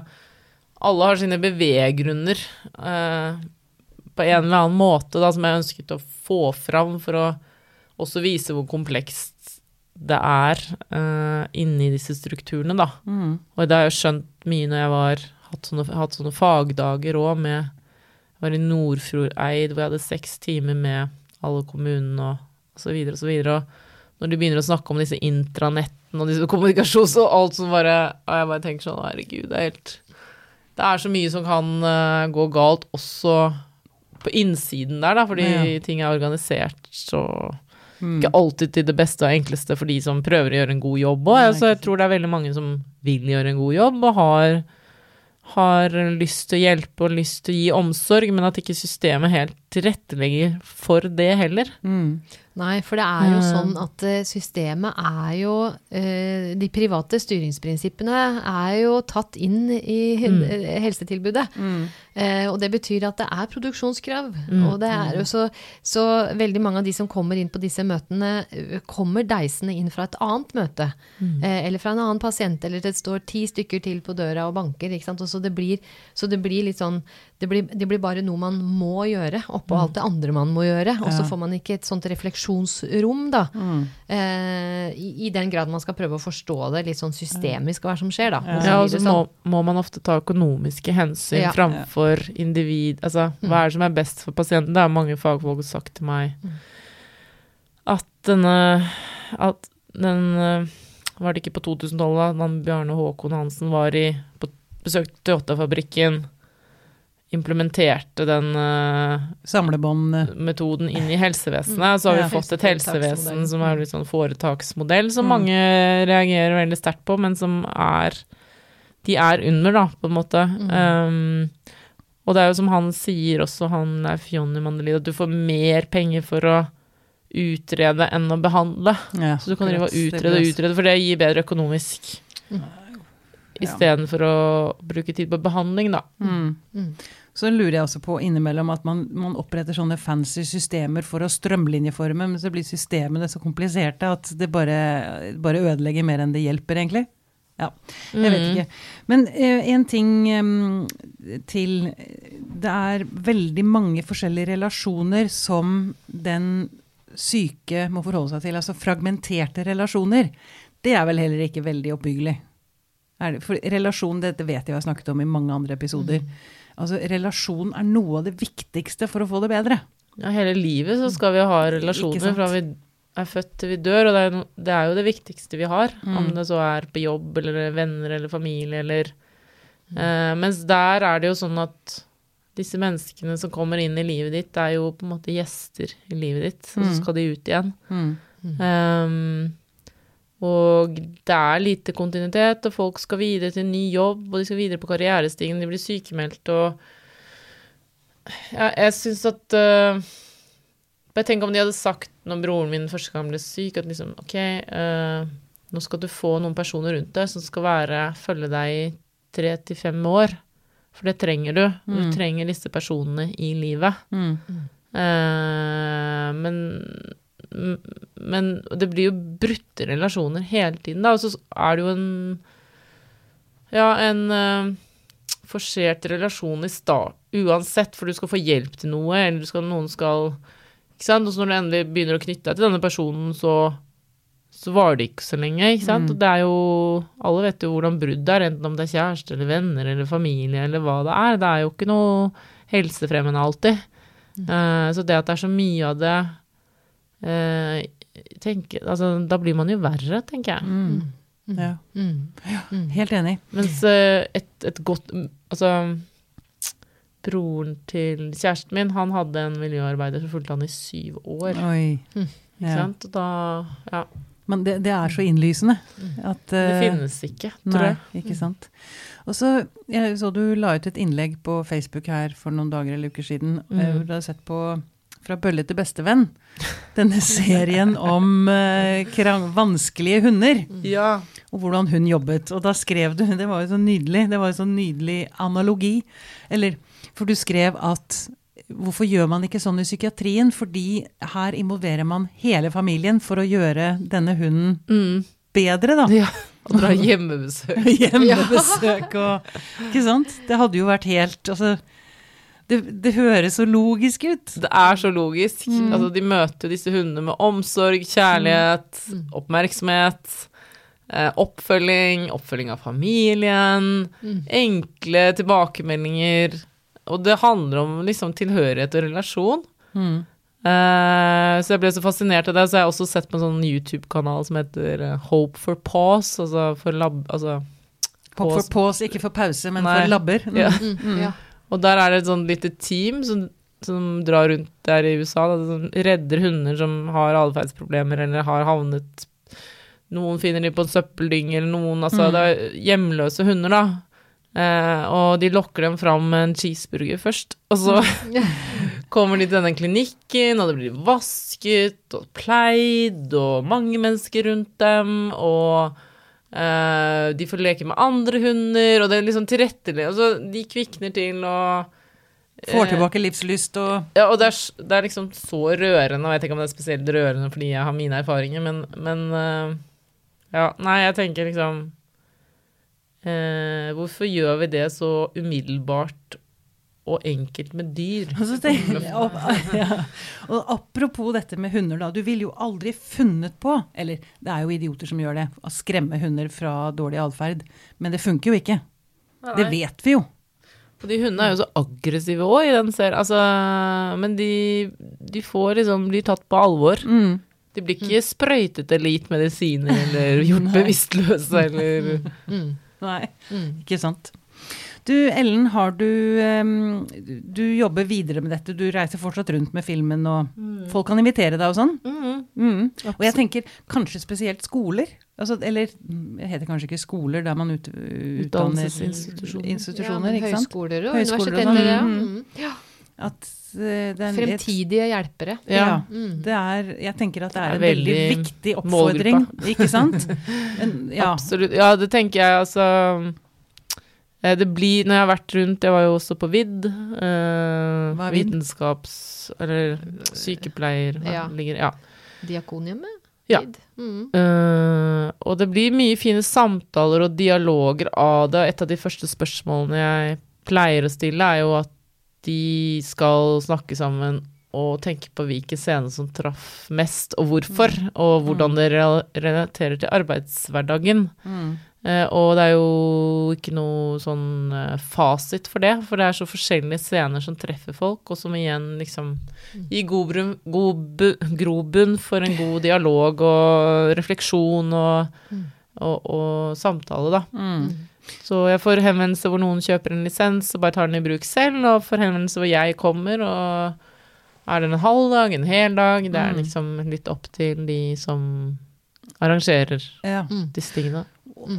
Alle har sine beveggrunner eh, på en eller annen måte, da, som jeg ønsket å få fram for å også vise hvor komplekst det er eh, inni disse strukturene, da. Mm. Og det har jeg skjønt mye når jeg var hatt sånne, hatt sånne fagdager òg med Jeg var i Nordfjordeid hvor jeg hadde seks timer med alle kommunene og, og så videre og. Og når de begynner å snakke om disse intranettene og disse kommunikasjons og alt som bare Og jeg bare tenker sånn Herregud, det er helt Det er så mye som kan uh, gå galt også på innsiden der, da, fordi Ja. ting er organisert så Mm. ikke alltid til det beste og enkleste for de som prøver å gjøre en god jobb òg. Altså, jeg tror det er veldig mange som vil gjøre en god jobb og har, har lyst til å hjelpe og lyst til å gi omsorg, men at ikke systemet helt tilrettelegger for det heller. Mm. Nei, for det er jo Eh. sånn at eh, systemet er jo eh, De private styringsprinsippene er jo tatt inn i Mm. eh, helsetilbudet. Mm. Eh, og det betyr at det er produksjonskrav. Mm. Og det er jo så, så veldig mange av de som kommer inn på disse møtene, kommer deisende inn fra et annet møte. Eh, eller fra en annen pasient, eller det står ti stykker til på døra og banker. Ikke sant? Og så, det blir, så det blir litt sånn det blir, det blir bare noe man må gjøre, oppå alt det andre man må gjøre. Og så Ja. får man ikke et sånt refleksjonsrom, da. Mm. Eh, i, I den grad man skal prøve å forstå det litt sånn systemisk, hva som skjer, da. Ja. Og så Ja, og så det må, sånn. må man ofte ta økonomiske hensyn Ja. framfor individ. Altså, hva er det som er best for pasienten? Det har mange fagfolk sagt til meg. At denne At den eh, Var det ikke på 2012, da da Bjarne Håkon Hansen var i på besøkte Toyota-fabrikken, implementerte den uh, Samlebånd eh, inn i helsevesenet, så har vi Ja. fått et helsevesen som er litt sånn foretaksmodell, som Mm. mange reagerer veldig sterkt på, men som er De er under, da, på en måte. Um, og det er jo som han sier også, han er Fjonny Mandelid, at du får mer penger for å utrede enn å behandle. ja, Så du kan drive og utrede og utrede, for det gir bedre økonomisk. Mm. Istedenfor å bruke tid på behandling, da. Mm. Mm. Så lurer jeg også på innimellom at man, man oppretter sånne fancy systemer for å strømlinjeforme, men så blir systemene så kompliserte at det bare, bare ødelegger mer enn det hjelper, egentlig. Ja, jeg vet Mm. ikke. Men én en ting em, til. Det er veldig mange forskjellige relasjoner som den syke må forholde seg til. Altså fragmenterte relasjoner. Det er vel heller ikke veldig oppbyggelig. Det, for relasjon, dette vet jeg vi har snakket om i mange andre episoder. Altså, relasjon er noe av det viktigste for å få det bedre. Ja, hele livet så skal vi ha relasjoner fra vi er født til vi dør, og det er, no, det er jo det viktigste vi har. Mm. Om det så er på jobb eller venner eller familie eller uh, Mens der er det jo sånn at disse menneskene som kommer inn i livet ditt, er jo på en måte gjester i livet ditt, og så Mm. skal de ut igjen. Mm. Um, og det er lite kontinuitet, og folk skal videre til en ny jobb, og de skal videre på karrierestigen, de blir sykemeldt, og ja, jeg syns at uh, Bare tenk om de hadde sagt når broren min første gang ble syk, at liksom OK, uh, nå skal du få noen personer rundt deg som skal være, følge deg i tre til fem år. For det trenger du. Du Mm. trenger disse personene i livet. Mm. Uh, men men det blir jo brutte relasjoner hele tiden, da. Og så er det jo en Ja, en uh, forsert relasjon i start uansett, for du skal få hjelp til noe, eller du skal, noen skal Ikke sant. Og så når du endelig begynner å knytte deg til denne personen, så så varer det ikke så lenge, ikke sant. Mm. Og det er jo Alle vet jo hvordan brudd er, enten om det er kjæreste eller venner eller familie eller hva det er. Det er jo ikke noe helsefremmende alltid. Eh, så det at det er så mye av det eh, tenker, altså, Da blir man jo verre, tenker jeg. Mm. Ja. Mm. Helt enig. Mens eh, et, et godt Altså Broren til kjæresten min, han hadde en miljøarbeider som fulgte han i syv år. Oi. Mm. Ikke Ja. sant? Og da Ja. Men det, det er så innlysende at Det eh, finnes ikke, tror Nei, jeg. ikke sant. Og så jeg så du la ut et innlegg på Facebook her for noen dager eller uker siden, Mm. eh, hvor du har sett på Fra bølle til bestevenn. Denne serien om uh, vanskelige hunder, Ja. og hvordan hun jobbet. Og da skrev du Det var jo så nydelig. Det var jo så nydelig analogi. Eller For du skrev at Hvorfor gjør man ikke sånn i psykiatrien? Fordi her involverer man hele familien for å gjøre denne hunden Mm. bedre, da. ja. Og dra hjemmebesøk. Hjemmebesøk og Ikke sant? Det hadde jo vært helt Altså, det, det høres så logisk ut. Det er så logisk. Mm. Altså, de møter jo disse hundene med omsorg, kjærlighet, Mm. oppmerksomhet, eh, oppfølging, oppfølging av familien, Mm. enkle tilbakemeldinger. Og det handler om liksom tilhørighet og relasjon. Mm. Eh, så jeg ble så fascinert av det. Så jeg har også sett på en sånn YouTube-kanal som heter eh, Hope for Pause, altså for lab... Altså, Pop for pause. pause, ikke for pause, men Nei. for labber. Mm. Ja. Mm. Ja. Og der er det et sånn lite team som, som drar rundt der i USA, da, som redder hunder som har atferdsproblemer eller har havnet Noen finner de på en søppeldynge, eller noen Altså, Mm. det er hjemløse hunder, da. Eh, og de lokker dem fram med en cheeseburger først, og så kommer de til denne klinikken, og det blir vasket og pleid, og mange mennesker rundt dem, og eh, de får leke med andre hunder, og det er liksom tilrettelegger Altså, de kvikner til og Får eh, tilbake livslyst og ja, og det er, det er liksom så rørende, og jeg vet ikke om det er spesielt rørende fordi jeg har mine erfaringer, men, men uh, Ja, nei, jeg tenker liksom uh, Hvorfor gjør vi det så umiddelbart og enkelt med dyr? Tenker og, ja. og apropos dette med hunder, da. Du ville jo aldri funnet på, eller det er jo idioter som gjør det, å skremme hunder fra dårlig atferd. Men det funker jo ikke. Det vet vi jo. Og de hundene er jo så aggressive òg i den serien. Altså, men de, de får liksom blir tatt på alvor. Mm. De blir ikke sprøytet eller gitt medisiner eller gjort bevisstløse eller Mm. Nei, Mm. ikke sant. Du Ellen, har du em, Du jobber videre med dette. Du reiser fortsatt rundt med filmen, og folk kan invitere deg og sånn. Mm. Mm. Og jeg tenker kanskje spesielt skoler. Altså, eller det heter kanskje ikke skoler der man ut, utdanner institusjoner, ja, høyskoler og universiteter. sånn. Ja. Mm. Mm. ja. At eh, det er Fremtidige hjelpere. Ja. Mm. Det er, jeg tenker at det er Det er en veldig veldig viktig oppfordring, ikke sant? Men, ja. Absolutt. Ja, det tenker jeg, altså Det blir Når jeg har vært rundt Jeg var jo også på VID. Eh, vitenskaps... Eller sykepleier hva Ja. ligger Ja. Diakoniumet? Ja. Mm. Eh, og det blir mye fine samtaler og dialoger av det. Et av de første spørsmålene jeg pleier å stille, er jo at de skal snakke sammen og tenke på hvilken scene som traff mest, og hvorfor, og hvordan det relaterer til arbeidshverdagen. Mm. Eh, og det er jo ikke noe sånn eh, fasit for det, for det er så forskjellige scener som treffer folk, og som igjen liksom gir god, god grobunn for en god dialog og refleksjon og, Mm. og, og samtale, da. Mm. Så jeg får henvendelse hvor noen kjøper en lisens og bare tar den i bruk selv, og får henvendelse hvor jeg kommer, og er det en halv dag, en hel dag? Det er Mm. liksom litt opp til de som arrangerer Ja. Disse tingene.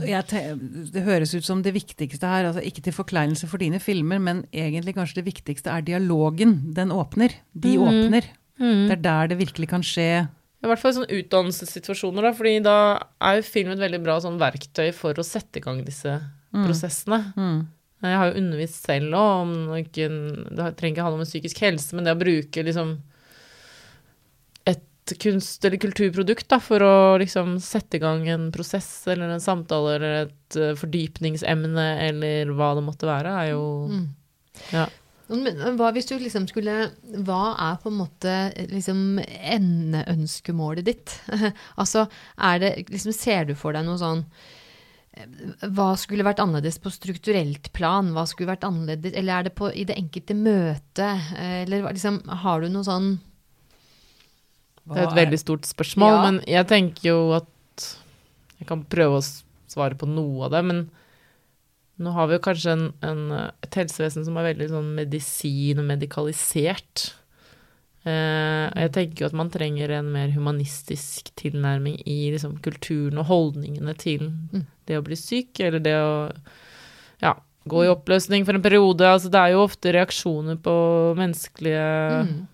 Jeg te- det høres ut som det viktigste her, altså ikke til forkleinelse for dine filmer, men egentlig kanskje det viktigste er dialogen. Den åpner. De mm. åpner. Mm. Det er der det virkelig kan skje. I hvert fall i sånne utdannelsessituasjoner, da, fordi da er jo film et veldig bra sånn verktøy for å sette i gang disse Mm. prosessene. Mm. Jeg har jo undervist selv òg om ikke, Det trenger ikke handle om psykisk helse, men det å bruke liksom et kunst- eller kulturprodukt da, for å liksom sette i gang en prosess eller en samtale eller et eh, fordypningsemne eller hva det måtte være, er jo Mm. Ja. Men hva hvis du liksom skulle Hva er på en måte liksom endeønskemålet ditt? altså, er det liksom Ser du for deg noe sånn eh, Hva skulle vært annerledes på strukturelt plan? Hva skulle vært annerledes Eller er det på, i det enkelte møtet? Eh, Eller liksom Har du noe sånn Det er et veldig stort spørsmål, Ja. men jeg tenker jo at Jeg kan prøve å svare på noe av det, men nå har vi jo kanskje en, en, et helsevesen som er veldig sånn medisin- og medikalisert. Eh, og jeg tenker jo at man trenger en mer humanistisk tilnærming i liksom, kulturen og holdningene til Mm. det å bli syk, eller det å ja, gå i oppløsning for en periode. Altså, det er jo ofte reaksjoner på menneskelige mm,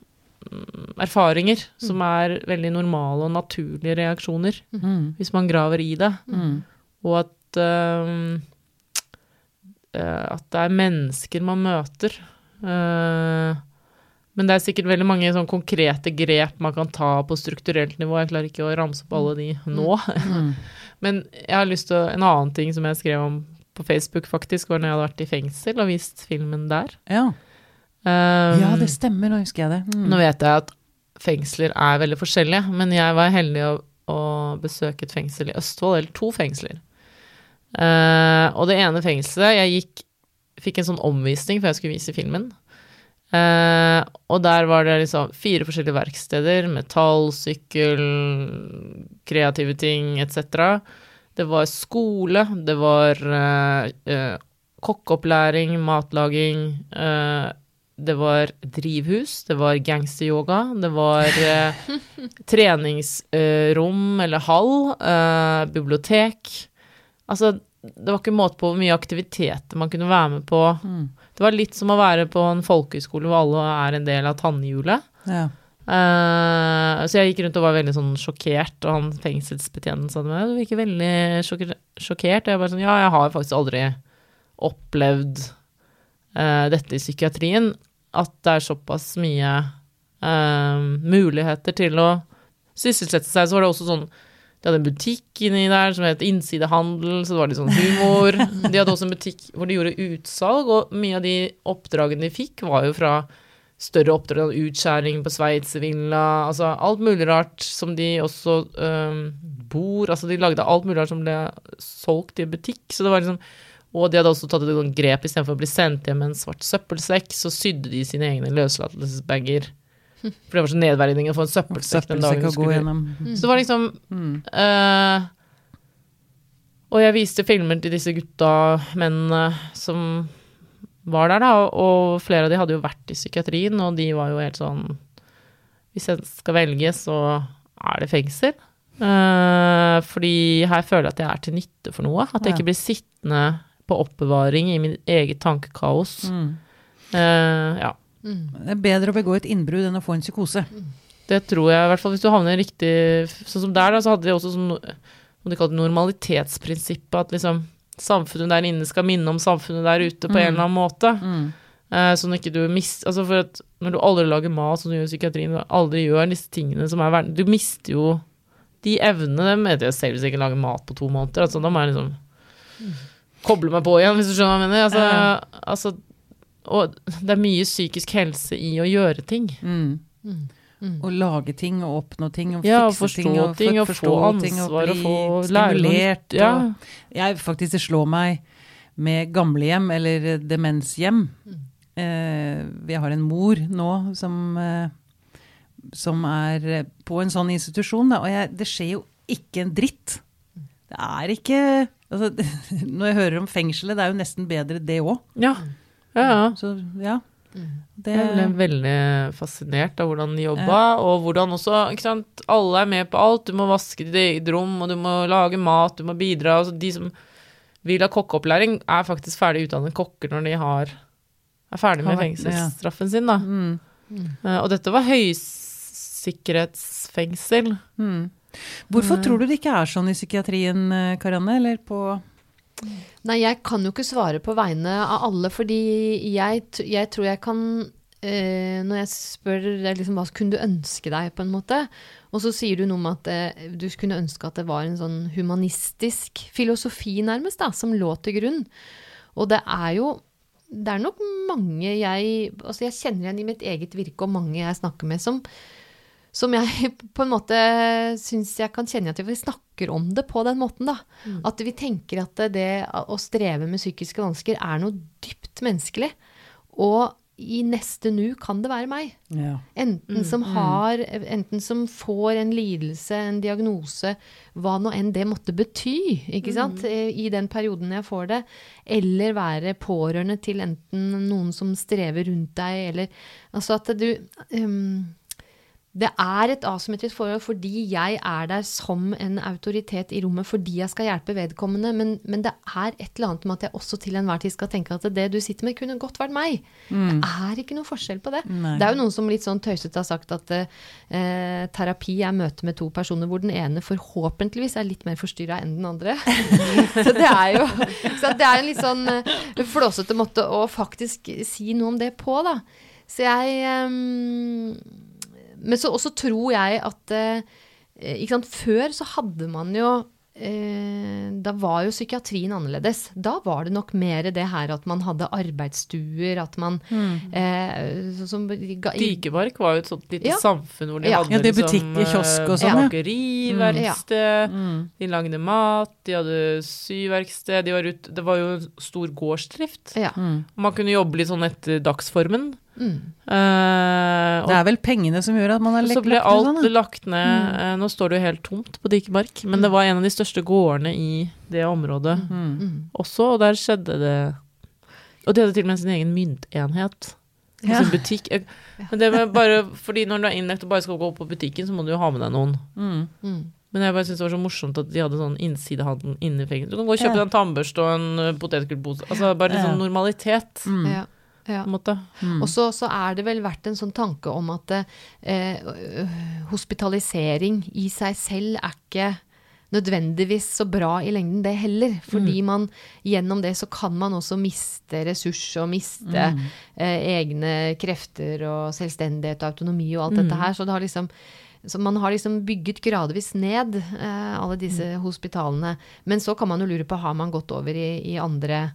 erfaringer som er veldig normale og naturlige reaksjoner, Mm. hvis man graver i det. Mm. Og at eh, At det er mennesker man møter. Uh, men det er sikkert veldig mange sånn konkrete grep man kan ta på strukturelt nivå. Jeg klarer ikke å ramse opp alle de nå. Mm. Men jeg har lyst til å En annen ting som jeg skrev om på Facebook, faktisk, var når jeg hadde vært i fengsel og vist filmen der. Ja. Um, ja, det stemmer, nå husker jeg det. Mm. Nå vet jeg at fengsler er veldig forskjellige, men jeg var heldig å, å besøke et fengsel i Østfold, eller to fengsler. Uh, og det ene fengselet Jeg gikk, fikk en sånn omvisning før jeg skulle vise filmen. Uh, og der var det liksom fire forskjellige verksteder. Metall, sykkel, kreative ting etc. Det var skole, det var uh, kokkeopplæring, matlaging. Det var drivhus, det var gangsteryoga, det var eh, treningsrom eller hall, eh, bibliotek. Altså, det var ikke måte på hvor mye aktiviteter man kunne være med på. Mm. Det var litt som å være på en folkehøyskole hvor alle er en del av tannhjulet. Ja. Eh, så jeg gikk rundt og var veldig sånn sjokkert, og han fengselsbetjenten sa til meg du virker veldig sjokker- sjokkert. Og jeg bare sånn ja, jeg har faktisk aldri opplevd eh, dette i psykiatrien. At det er såpass mye eh, muligheter til å sysselsette seg. Så var det også sånn De hadde en butikk inni der som het Innsidehandel, så det var litt sånn humor. De hadde også en butikk hvor de gjorde utsalg, og mye av de oppdragene de fikk, var jo fra større oppdrag, utskjæring på Sveitservilla, altså alt mulig rart som de også øhm, bor Altså de lagde alt mulig rart som ble solgt i butikk, så det var liksom Og de hadde også tatt et grep istedenfor å bli sendt hjem med en svart søppelsekk, så sydde de sine egne løslatelsesbager. For det var så nedverdigende å få en søppelsekk den dagen du skulle gjennom. Så det var liksom Mm. uh, og jeg viste filmer til disse gutta, mennene som var der, da, og flere av de hadde jo vært i psykiatrien, og de var jo helt sånn Hvis jeg skal velge, så er det fengsel. Uh, fordi her føler jeg at jeg er til nytte for noe. At jeg ikke blir sittende på oppbevaring i mitt eget tankekaos. Mm. Eh, ja. mm, Det er bedre å begå et innbrudd enn å få en psykose. Det tror jeg, i hvert fall hvis du havner i riktig Sånn som der, da, så hadde de også sånn Om de kalte normalitetsprinsippet, at liksom samfunnet der inne skal minne om samfunnet der ute på en Mm. eller annen måte. Mm. Eh, sånn at ikke du mister Altså for at når du aldri lager mat, som du gjør i psykiatrien, og aldri gjør disse tingene som er verden Du mister jo de evnene, Det vet jeg selv hvis jeg ikke lager mat på to måneder. Altså, da må jeg liksom koble meg på igjen, hvis du skjønner hva jeg mener. Altså, altså, og det er mye psykisk helse i å gjøre ting. Mm. mm, mm. Å lage ting og oppnå ting og Ja, fikse forstå ting. Og ting, og forstå få ting, ansvar, og bli få stimulert. ja. og- Jeg faktisk, det slår meg med gamlehjem eller demenshjem. Mm. Eh, jeg har en mor nå som, eh, som er på en sånn institusjon, da, og jeg, det skjer jo ikke en dritt. Det er ikke altså, Når jeg hører om fengselet, det er jo nesten bedre det òg. Ja. ja, ja. Så ja. Det, Jeg ble veldig fascinert av hvordan de jobba, og hvordan også sant, Alle er med på alt. Du må vaske ditt eget rom, og du må lage mat, du må bidra. Altså, de som vil ha kokkeopplæring, er faktisk ferdig utdannet kokker når de har, er ferdig med fengselsstraffen sin. Da. mm, Mm. Og dette var høysikkerhetsfengsel. mm. Hvorfor tror du det ikke er sånn i psykiatrien, eh, Karianne? Eller på Nei, jeg kan jo ikke svare på vegne av alle, fordi jeg, jeg tror jeg kan eh, Når jeg spør liksom, hva kunne du ønske deg, på en måte, og så sier du noe om at eh, du kunne ønske at det var en sånn humanistisk filosofi, nærmest, da, som lå til grunn. Og det er jo det er nok mange jeg Altså, jeg kjenner igjen i mitt eget virke, og mange jeg snakker med, som som jeg på en måte syns jeg kan kjenne at vi snakker om det på den måten, da. At vi tenker at det, å streve med psykiske vansker er noe dypt menneskelig. Og i neste nu kan det være meg. ja. Enten som har Enten som får en lidelse, en diagnose, hva nå enn det måtte bety, ikke sant, eh, i den perioden jeg får det, eller være pårørende til enten noen som strever rundt deg, eller Altså at du ehm, det er et asymmetrisk forhold fordi jeg er der som en autoritet i rommet fordi jeg skal hjelpe vedkommende, men, men det er et eller annet med at jeg også til enhver tid skal tenke at det du sitter med, kunne godt vært meg. Det er ikke noe forskjell på det. Nei. Det er jo noen som litt sånn tøysete har sagt at eh, terapi er møte med to personer hvor den ene forhåpentligvis er litt mer forstyrra enn den andre. så det er jo så det er en litt sånn eh, flåsete måte å faktisk si noe om det på, da. Så jeg ehm, Men så også tror jeg at eh, ikke sant, Før så hadde man jo eh, Da var jo psykiatrien annerledes. Da var det nok mer det her at man hadde arbeidsstuer, at man eh, sånn som ga- i- var jo et sånt lite Ja. samfunn hvor de Ja. hadde Ja, det liksom kiosk og eh, sånn, ja. bakeriverksted, Mm. de lagde mat, de hadde syverksted, de var ut, det var jo stor gårdsdrift. Ja. Mm. Man kunne jobbe litt sånn etter dagsformen. Mm. Uh, og Det er vel pengene som gjør at man har så ble lagt ned alt sånn, lagt ned. Mm. nå står det jo helt tomt på Dikemark, men det var en av de største gårdene i det området Mm. Mm. også, og der skjedde det Og de hadde til og med sin egen myntenhet. Ja. Altså butikk. Men det med bare, fordi når du er innlagt og bare skal gå opp på butikken, så må du jo ha med deg noen. Mm. Mm. Men jeg bare synes det var så morsomt at de hadde sånn innsidehandel inni fengselet. Du kan gå og kjøpe Ja. deg en tannbørste og en potetgullpose. Altså bare litt Ja. sånn normalitet, Mm. Ja. Ja. på en måte. Mm. Og så, så er det vel vært en sånn tanke om at eh, hospitalisering i seg selv er ikke nødvendigvis så bra i lengden, det heller. Fordi man gjennom det så kan man også miste ressurs og miste eh, egne krefter og selvstendighet og autonomi og alt dette her. Så det har liksom så man har liksom bygget gradvis ned eh, alle disse hospitalene. Men så kan man jo lure på, har man gått over i, i andre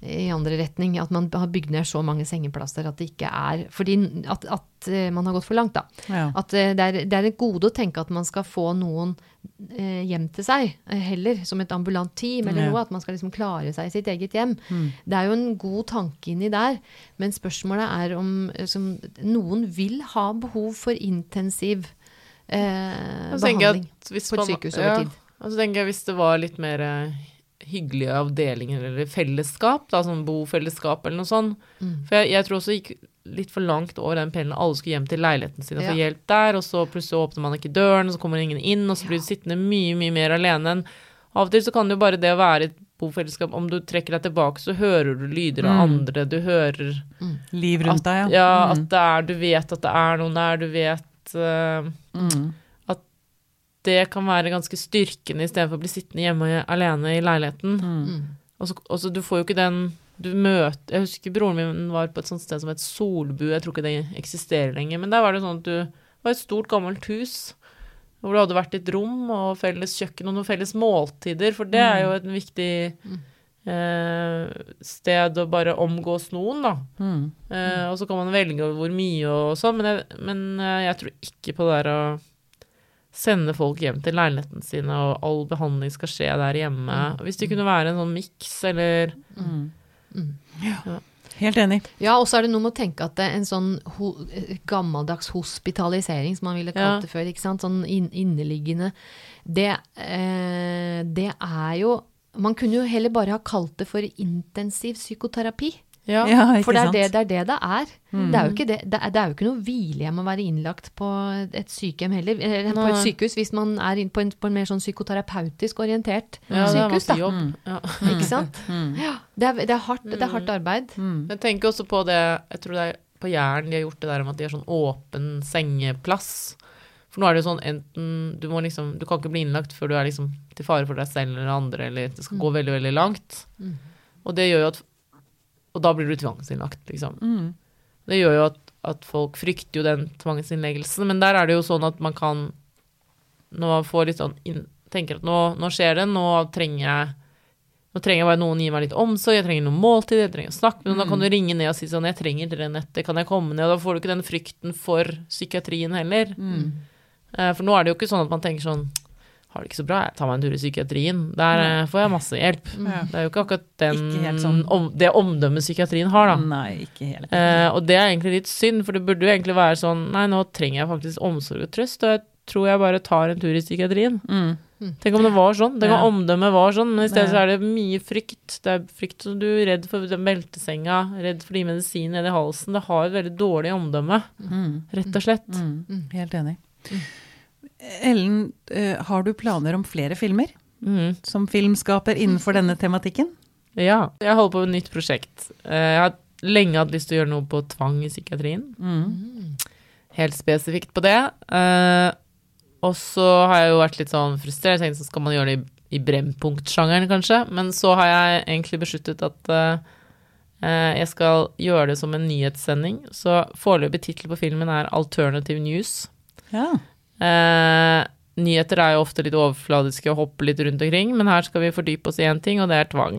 i andre retning, At man har bygd ned så mange sengeplasser at det ikke er Fordi at, at eh, man har gått for langt, da. Ja. At eh, det er, det er et gode å tenke at man skal få noen eh, hjem til seg, heller, som et ambulant team eller Ja. noe. At man skal liksom klare seg i sitt eget hjem. Mm. Det er jo en god tanke inni der, men spørsmålet er om som, noen vil ha behov for intensiv eh, behandling at hvis på et sykehus over ja, tid. Og så tenker jeg hvis det var litt mer eh, hyggelige avdelinger eller fellesskap, da, sånn bofellesskap eller noe sånt. Mm. For jeg, jeg tror også det gikk litt for langt over den pendelen. Alle skulle hjem til leiligheten sin og få Ja. hjelp der, og så plutselig åpner man ikke døren, og så kommer ingen inn, og så blir du sittende mye, mye mer alene enn Av og til så kan det jo bare det å være i et bofellesskap, om du trekker deg tilbake, så hører du lyder av Mm. andre, du hører Liv at, rundt deg, ja, Mm. at det er, du vet at det er noen der, du vet uh, Mm. Det kan være ganske styrkende istedenfor å bli sittende hjemme alene i leiligheten. Mm. Og så, og så du får jo ikke den du møter, Jeg husker broren min var på et sånt sted som het Solbu, jeg tror ikke det eksisterer lenger. Men der var det sånn at du det var et stort, gammelt hus hvor det hadde vært et rom og felles kjøkken og noen felles måltider, for det er jo et viktig eh, sted å bare omgås noen, da. Mm. Eh, og så kan man velge hvor mye og sånn, men, jeg, men eh, jeg tror ikke på det der å sende folk hjem til leilighetene sine, og all behandling skal skje der hjemme. Hvis det kunne være en sånn miks, eller Mm. Mm. Helt enig. Ja, og så er det noe med å tenke at det en sånn ho gammeldags hospitalisering, som man ville kalt Ja. det før, ikke sant? sånn inn inneliggende, det, eh, det er jo Man kunne jo heller bare ha kalt det for intensiv psykoterapi. Ja. Ja, For det er det det er. Det, det, er. Det, er jo ikke det, det, er, det er jo ikke noe hvilehjem å være innlagt på et sykehjem heller. Eller på et sykehus, hvis man er inn på en, på en mer sånn psykoterapeutisk orientert Ja, sykehus. Da. jobb. Ja. Ikke sant? Ja, det, er, det, er hardt, det er hardt arbeid. Jeg tenker også på det Jeg tror det er på Jæren de har gjort det der om at de har sånn åpen sengeplass. For nå er det jo sånn enten Du må liksom Du kan ikke bli innlagt før du er liksom til fare for deg selv eller andre, eller det skal gå veldig, veldig langt. Mm. Og det gjør jo at Og da blir du tvangsinnlagt, liksom. Mm. Det gjør jo at, at folk frykter jo den tvangsinnleggelsen, men der er det jo sånn at man kan Når man får litt sånn inn, Tenker at nå, nå skjer det, nå trenger jeg nå trenger jeg bare noen gir meg litt omsorg, jeg trenger noe måltid, jeg trenger å snakke med noen. Da kan du ringe ned og si sånn 'Jeg trenger dere nettet, kan jeg komme ned?' Og da får du ikke den frykten for psykiatrien heller. Mm. For nå er det jo ikke sånn at man tenker sånn 'Har det ikke så bra, jeg tar meg en tur i psykiatrien'. Der Nei. får jeg masse hjelp. Ja. Det er jo ikke akkurat den, Ikke helt sånn. om, det omdømmet psykiatrien har, da. Nei, ikke helt. Eh, og det er egentlig litt synd, for det burde jo egentlig være sånn Nei, nå trenger jeg faktisk omsorg og trøst, og jeg tror jeg bare tar en tur i psykiatrien. Mm. Tenk om det var sånn. Tenk om Ja. omdømmet var sånn, men i stedet så er det mye frykt. Det er frykt som du er redd for meltesenga, beltesenga, redd for de medisinene nedi halsen. Det har et veldig dårlig omdømme, Mm. rett og slett. Mm. Helt enig. Ellen, eh, har du planer om flere filmer Mm. som filmskaper innenfor denne tematikken? Ja. Jeg holder på med et nytt prosjekt. Eh, Jeg har lenge hatt lyst til å gjøre noe på tvang i psykiatrien. Mm. Helt spesifikt på det. Eh, og så har jeg jo vært litt sånn frustrert. Jeg tenkte så skal man gjøre det i, Brennpunkt-sjangeren, kanskje. Men så har jeg egentlig besluttet at jeg skal gjøre det som en nyhetssending. Så foreløpig tittel på filmen er Alternative News. Ja. Eh, nyheter er jo ofte litt overfladiske og hopper litt rundt omkring, men her skal vi fordype oss i én ting, og det er tvang.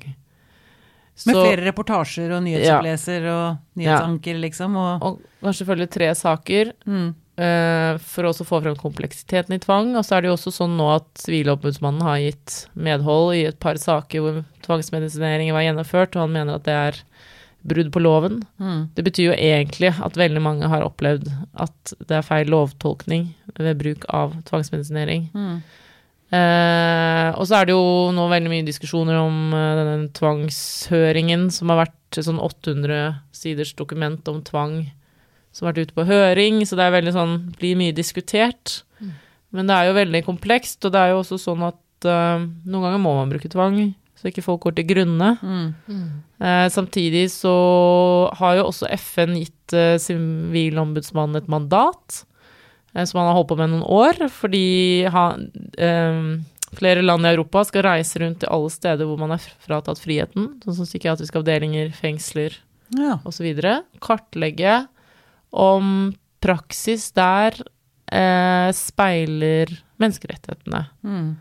Med Så- flere reportasjer og nyhetsoppleser og nyhetsanker, liksom. Og, og kanskje følge tre saker. mm. eh, for å få frem kompleksiteten i tvang. Og så er det jo også sånn nå at Sivilombudsmannen har gitt medhold i et par saker hvor tvangsmedisinering var gjennomført, og han mener at det er brudd på loven. Mm. Det betyr jo egentlig at veldig mange har opplevd at det er feil lovtolkning ved bruk av tvangsmedisinering. Mm. Eh, og så er det jo nå veldig mye diskusjoner om eh, denne tvangshøringen som har vært sånn 800 siders dokument om tvang som har vært ute på høring, så det er veldig sånn, blir mye diskutert. Men det er jo veldig komplekst, og det er jo også sånn at uh, noen ganger må man bruke tvang, så ikke folk går til grunne. Mm. Eh, samtidig så har jo også FN gitt eh, Sivilombudsmannen et mandat, eh, som han har holdt på med noen år, fordi han, eh, flere land i Europa skal reise rundt til alle steder hvor man er fratatt friheten, sånn som psykiatriske avdelinger, fengsler Ja. osv. Kartlegge om praksis der eh, speiler menneskerettighetene. Mm.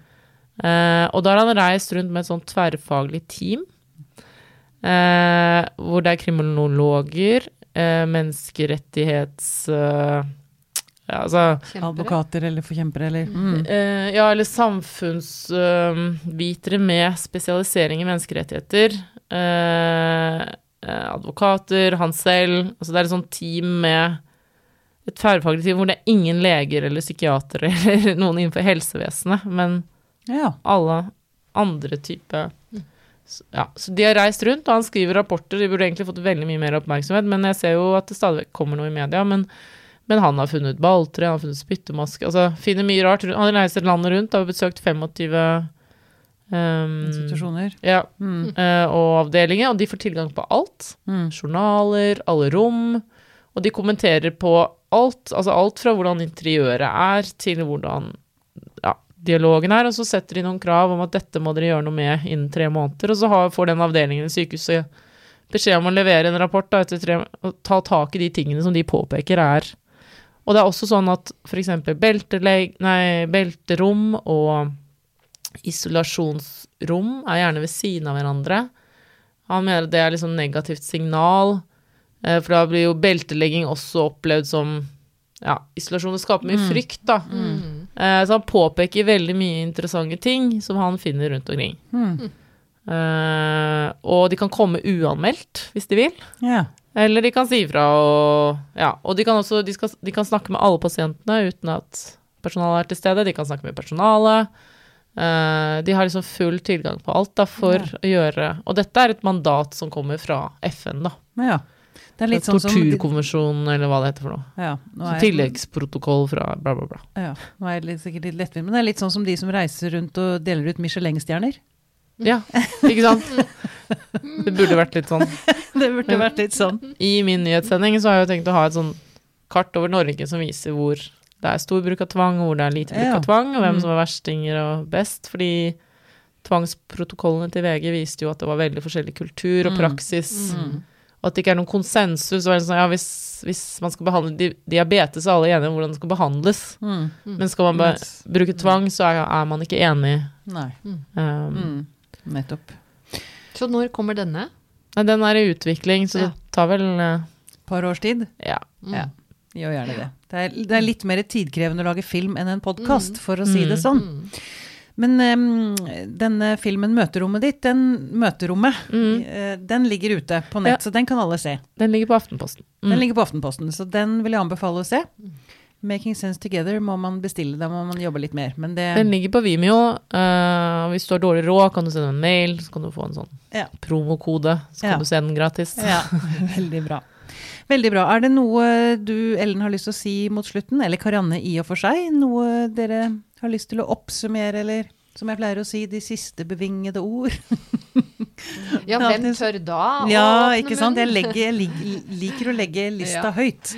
Eh, og da har han reist rundt med et sånt tverrfaglig team, eh, hvor det er kriminologer, eh, menneskerettighets... Eh, ja, altså Kjempere. Advokater eller forkjempere eller mm. eh, Ja, eller samfunnsvitere med spesialisering i menneskerettigheter. Eh, eh, advokater, han selv. Altså det er et sånt team med et tverrfaglig team hvor det er ingen leger eller psykiatere eller noen innenfor helsevesenet, men Ja. alle andre type ja, så de har reist rundt, og han skriver rapporter. De burde egentlig fått veldig mye mer oppmerksomhet, men jeg ser jo at det stadig kommer noe i media. Men, men han har funnet balltre, han har funnet spyttemaske Altså finner mye rart. Han reiser landet rundt, har besøkt 25 um, Institusjoner. ja, Mm. uh, og avdelinger, og de får tilgang på alt. Mm. Journaler, alle rom. Og de kommenterer på alt, altså alt fra hvordan interiøret er, til hvordan dialogen her, og så setter de noen krav om at dette må dere gjøre noe med innen tre måneder, og så har, får den avdelingen i sykehuset beskjed om å levere en rapport da, etter tre, og ta tak i de tingene som de påpeker er Og det er også sånn at f.eks. belterom og isolasjonsrom er gjerne ved siden av hverandre. Han mener at det er liksom negativt signal, eh, for da blir jo beltelegging også opplevd som ja, isolasjon. Det skaper mye frykt, da. Mm. Eh, Så han påpeker veldig mye interessante ting som han finner rundt omkring. Mm. Uh, og de kan komme uanmeldt hvis de vil. Ja. Eller de kan si ifra og Ja. Og de kan også de, skal, de kan snakke med alle pasientene uten at personalet er til stede. De kan snakke med personalet. Uh, de har liksom full tilgang på alt da, for yeah. å gjøre Og dette er et mandat som kommer fra FN, da. ja. Det er litt sånn som eller hva det heter for noe. ja, nå Så er, tilleggsprotokoll fra bla, bla, bla. ja, nå er jeg sikkert litt lettvint, men det er litt sånn som de som reiser rundt og deler ut Michelin-stjerner. Ja, ikke sant? Det burde vært litt sånn. Det burde vært litt sånn. I min nyhetssending så har jeg jo tenkt å ha et sånn kart over Norge som viser hvor det er stor bruk av tvang, hvor det er lite bruk av tvang, og hvem Mm. som er verstinger og best. Fordi tvangsprotokollene til VG viste jo at det var veldig forskjellig kultur og Mm. praksis. Mm. Og at det ikke er noen konsensus. Og sånn, ja, hvis, hvis man skal behandle di diabetes, er alle enige om hvordan det skal behandles. Mm. Men skal man be bruke tvang, så er, er man ikke enig. Nei. Um, Mm. Nettopp. Så når kommer denne? Nei, den er i utvikling, så Ja. det tar vel uh, Par års tid. Ja. Mm. Ja. Gjør gjerne det. Det er, det er litt mer tidkrevende å lage film enn en podkast, for å si Mm. det sånn. Men um, denne filmen 'Møterommet ditt', den møterommet, Mm. uh, den ligger ute på nett, så den kan alle se. Den ligger på Aftenposten. Mm. Den ligger på Aftenposten, så den vil jeg anbefale å se. 'Making Sense Together' må man bestille, da må man jobbe litt mer. Men det Den ligger på Vimeo. Uh, hvis du har dårlig råd, kan du sende en mail, så kan du få en sånn Ja. promokode. Så kan Ja. du se den gratis. Ja, veldig bra. Veldig bra. Er det noe du, Ellen, har lyst til å si mot slutten? Eller Karianne i og for seg? Noe dere har lyst til å oppsummere, eller som jeg pleier å si, de siste bevingede ord? Ja, hvem tør da å Ja, ikke sant? Jeg, legger, jeg liker å legge lista Ja. høyt.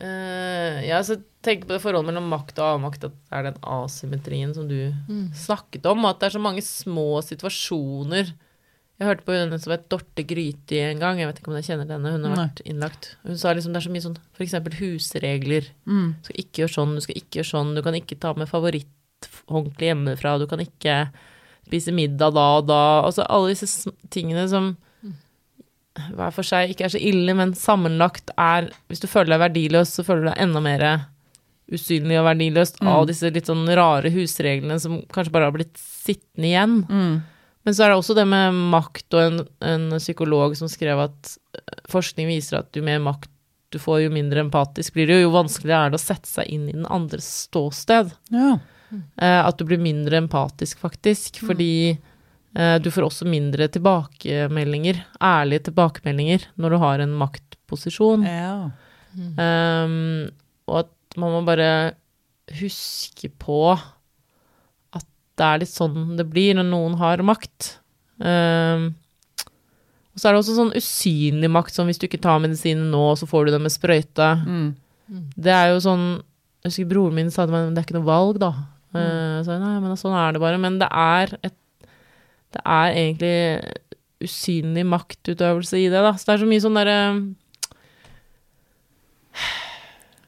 Uh, ja, så tenk på det forholdet mellom makt og avmakt, at det er den asymmetrien som du Mm. snakket om, at det er så mange små situasjoner. Jeg hørte på henne som het Dorte Gryti en gang, jeg vet ikke om jeg kjenner henne, hun har Nei. vært innlagt. Hun sa liksom det er så mye sånn, eksempel husregler. Mm. Du skal ikke gjøre sånn, du skal ikke gjøre sånn, du kan ikke ta med favoritthåndkle hjemmefra, du kan ikke spise middag da og da. Altså alle disse tingene som hver for seg ikke er så ille, men sammenlagt er Hvis du føler deg verdiløs, så føler du deg enda mer usynlig og verdiløst Mm. av disse litt sånn rare husreglene som kanskje bare har blitt sittende igjen. Mm. Men så er det også det med makt, og en, en psykolog som skrev at eh, forskning viser at jo mer makt du får, jo mindre empatisk blir du, jo vanskeligere er det å sette seg inn i den andres ståsted. Ja. Eh, at du blir mindre empatisk, faktisk, fordi eh, du får også mindre tilbakemeldinger, ærlige tilbakemeldinger, når du har en maktposisjon. ja. Um, og at man må bare huske på det er litt sånn det blir når noen har makt. Um, og så er det også sånn usynlig makt, som hvis du ikke tar medisinen nå, så får du det med sprøyte. Mm. Det er jo sånn Jeg husker broren min sa det, men det er ikke noe valg, da. Uh, så jeg, nei, men sånn er det bare. Men det er et Det er egentlig usynlig maktutøvelse i det, da. Så det er så mye sånn derre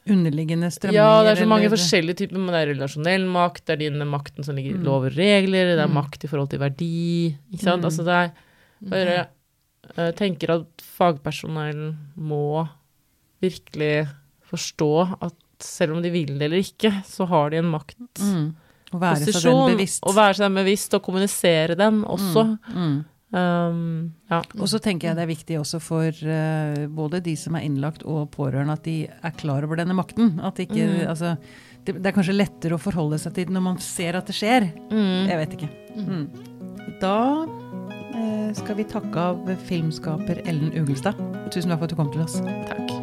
Underliggende strømninger. Ja, det er så mange eller- forskjellige typer, men det er relasjonell makt, det er den makten som ligger i Mm. lover og regler, det er Mm. makt i forhold til verdi, ikke sant. Mm. Altså det er bare Jeg tenker at fagpersonell må virkelig forstå at selv om de vil det eller ikke, så har de en maktposisjon. Mm. Å være seg den bevisst. Å være seg den bevisst, og kommunisere den også. Mm. Um, ja. Og så tenker jeg det er viktig også for uh, både de som er innlagt og pårørende, at de er klar over denne makten. At ikke, Mm. altså, det, det er kanskje lettere å forholde seg til det når man ser at det skjer. Mm. Jeg vet ikke. Mm. Da uh, skal vi takke av filmskaper Ellen Ugelstad. Tusen takk for at du kom til oss. Takk.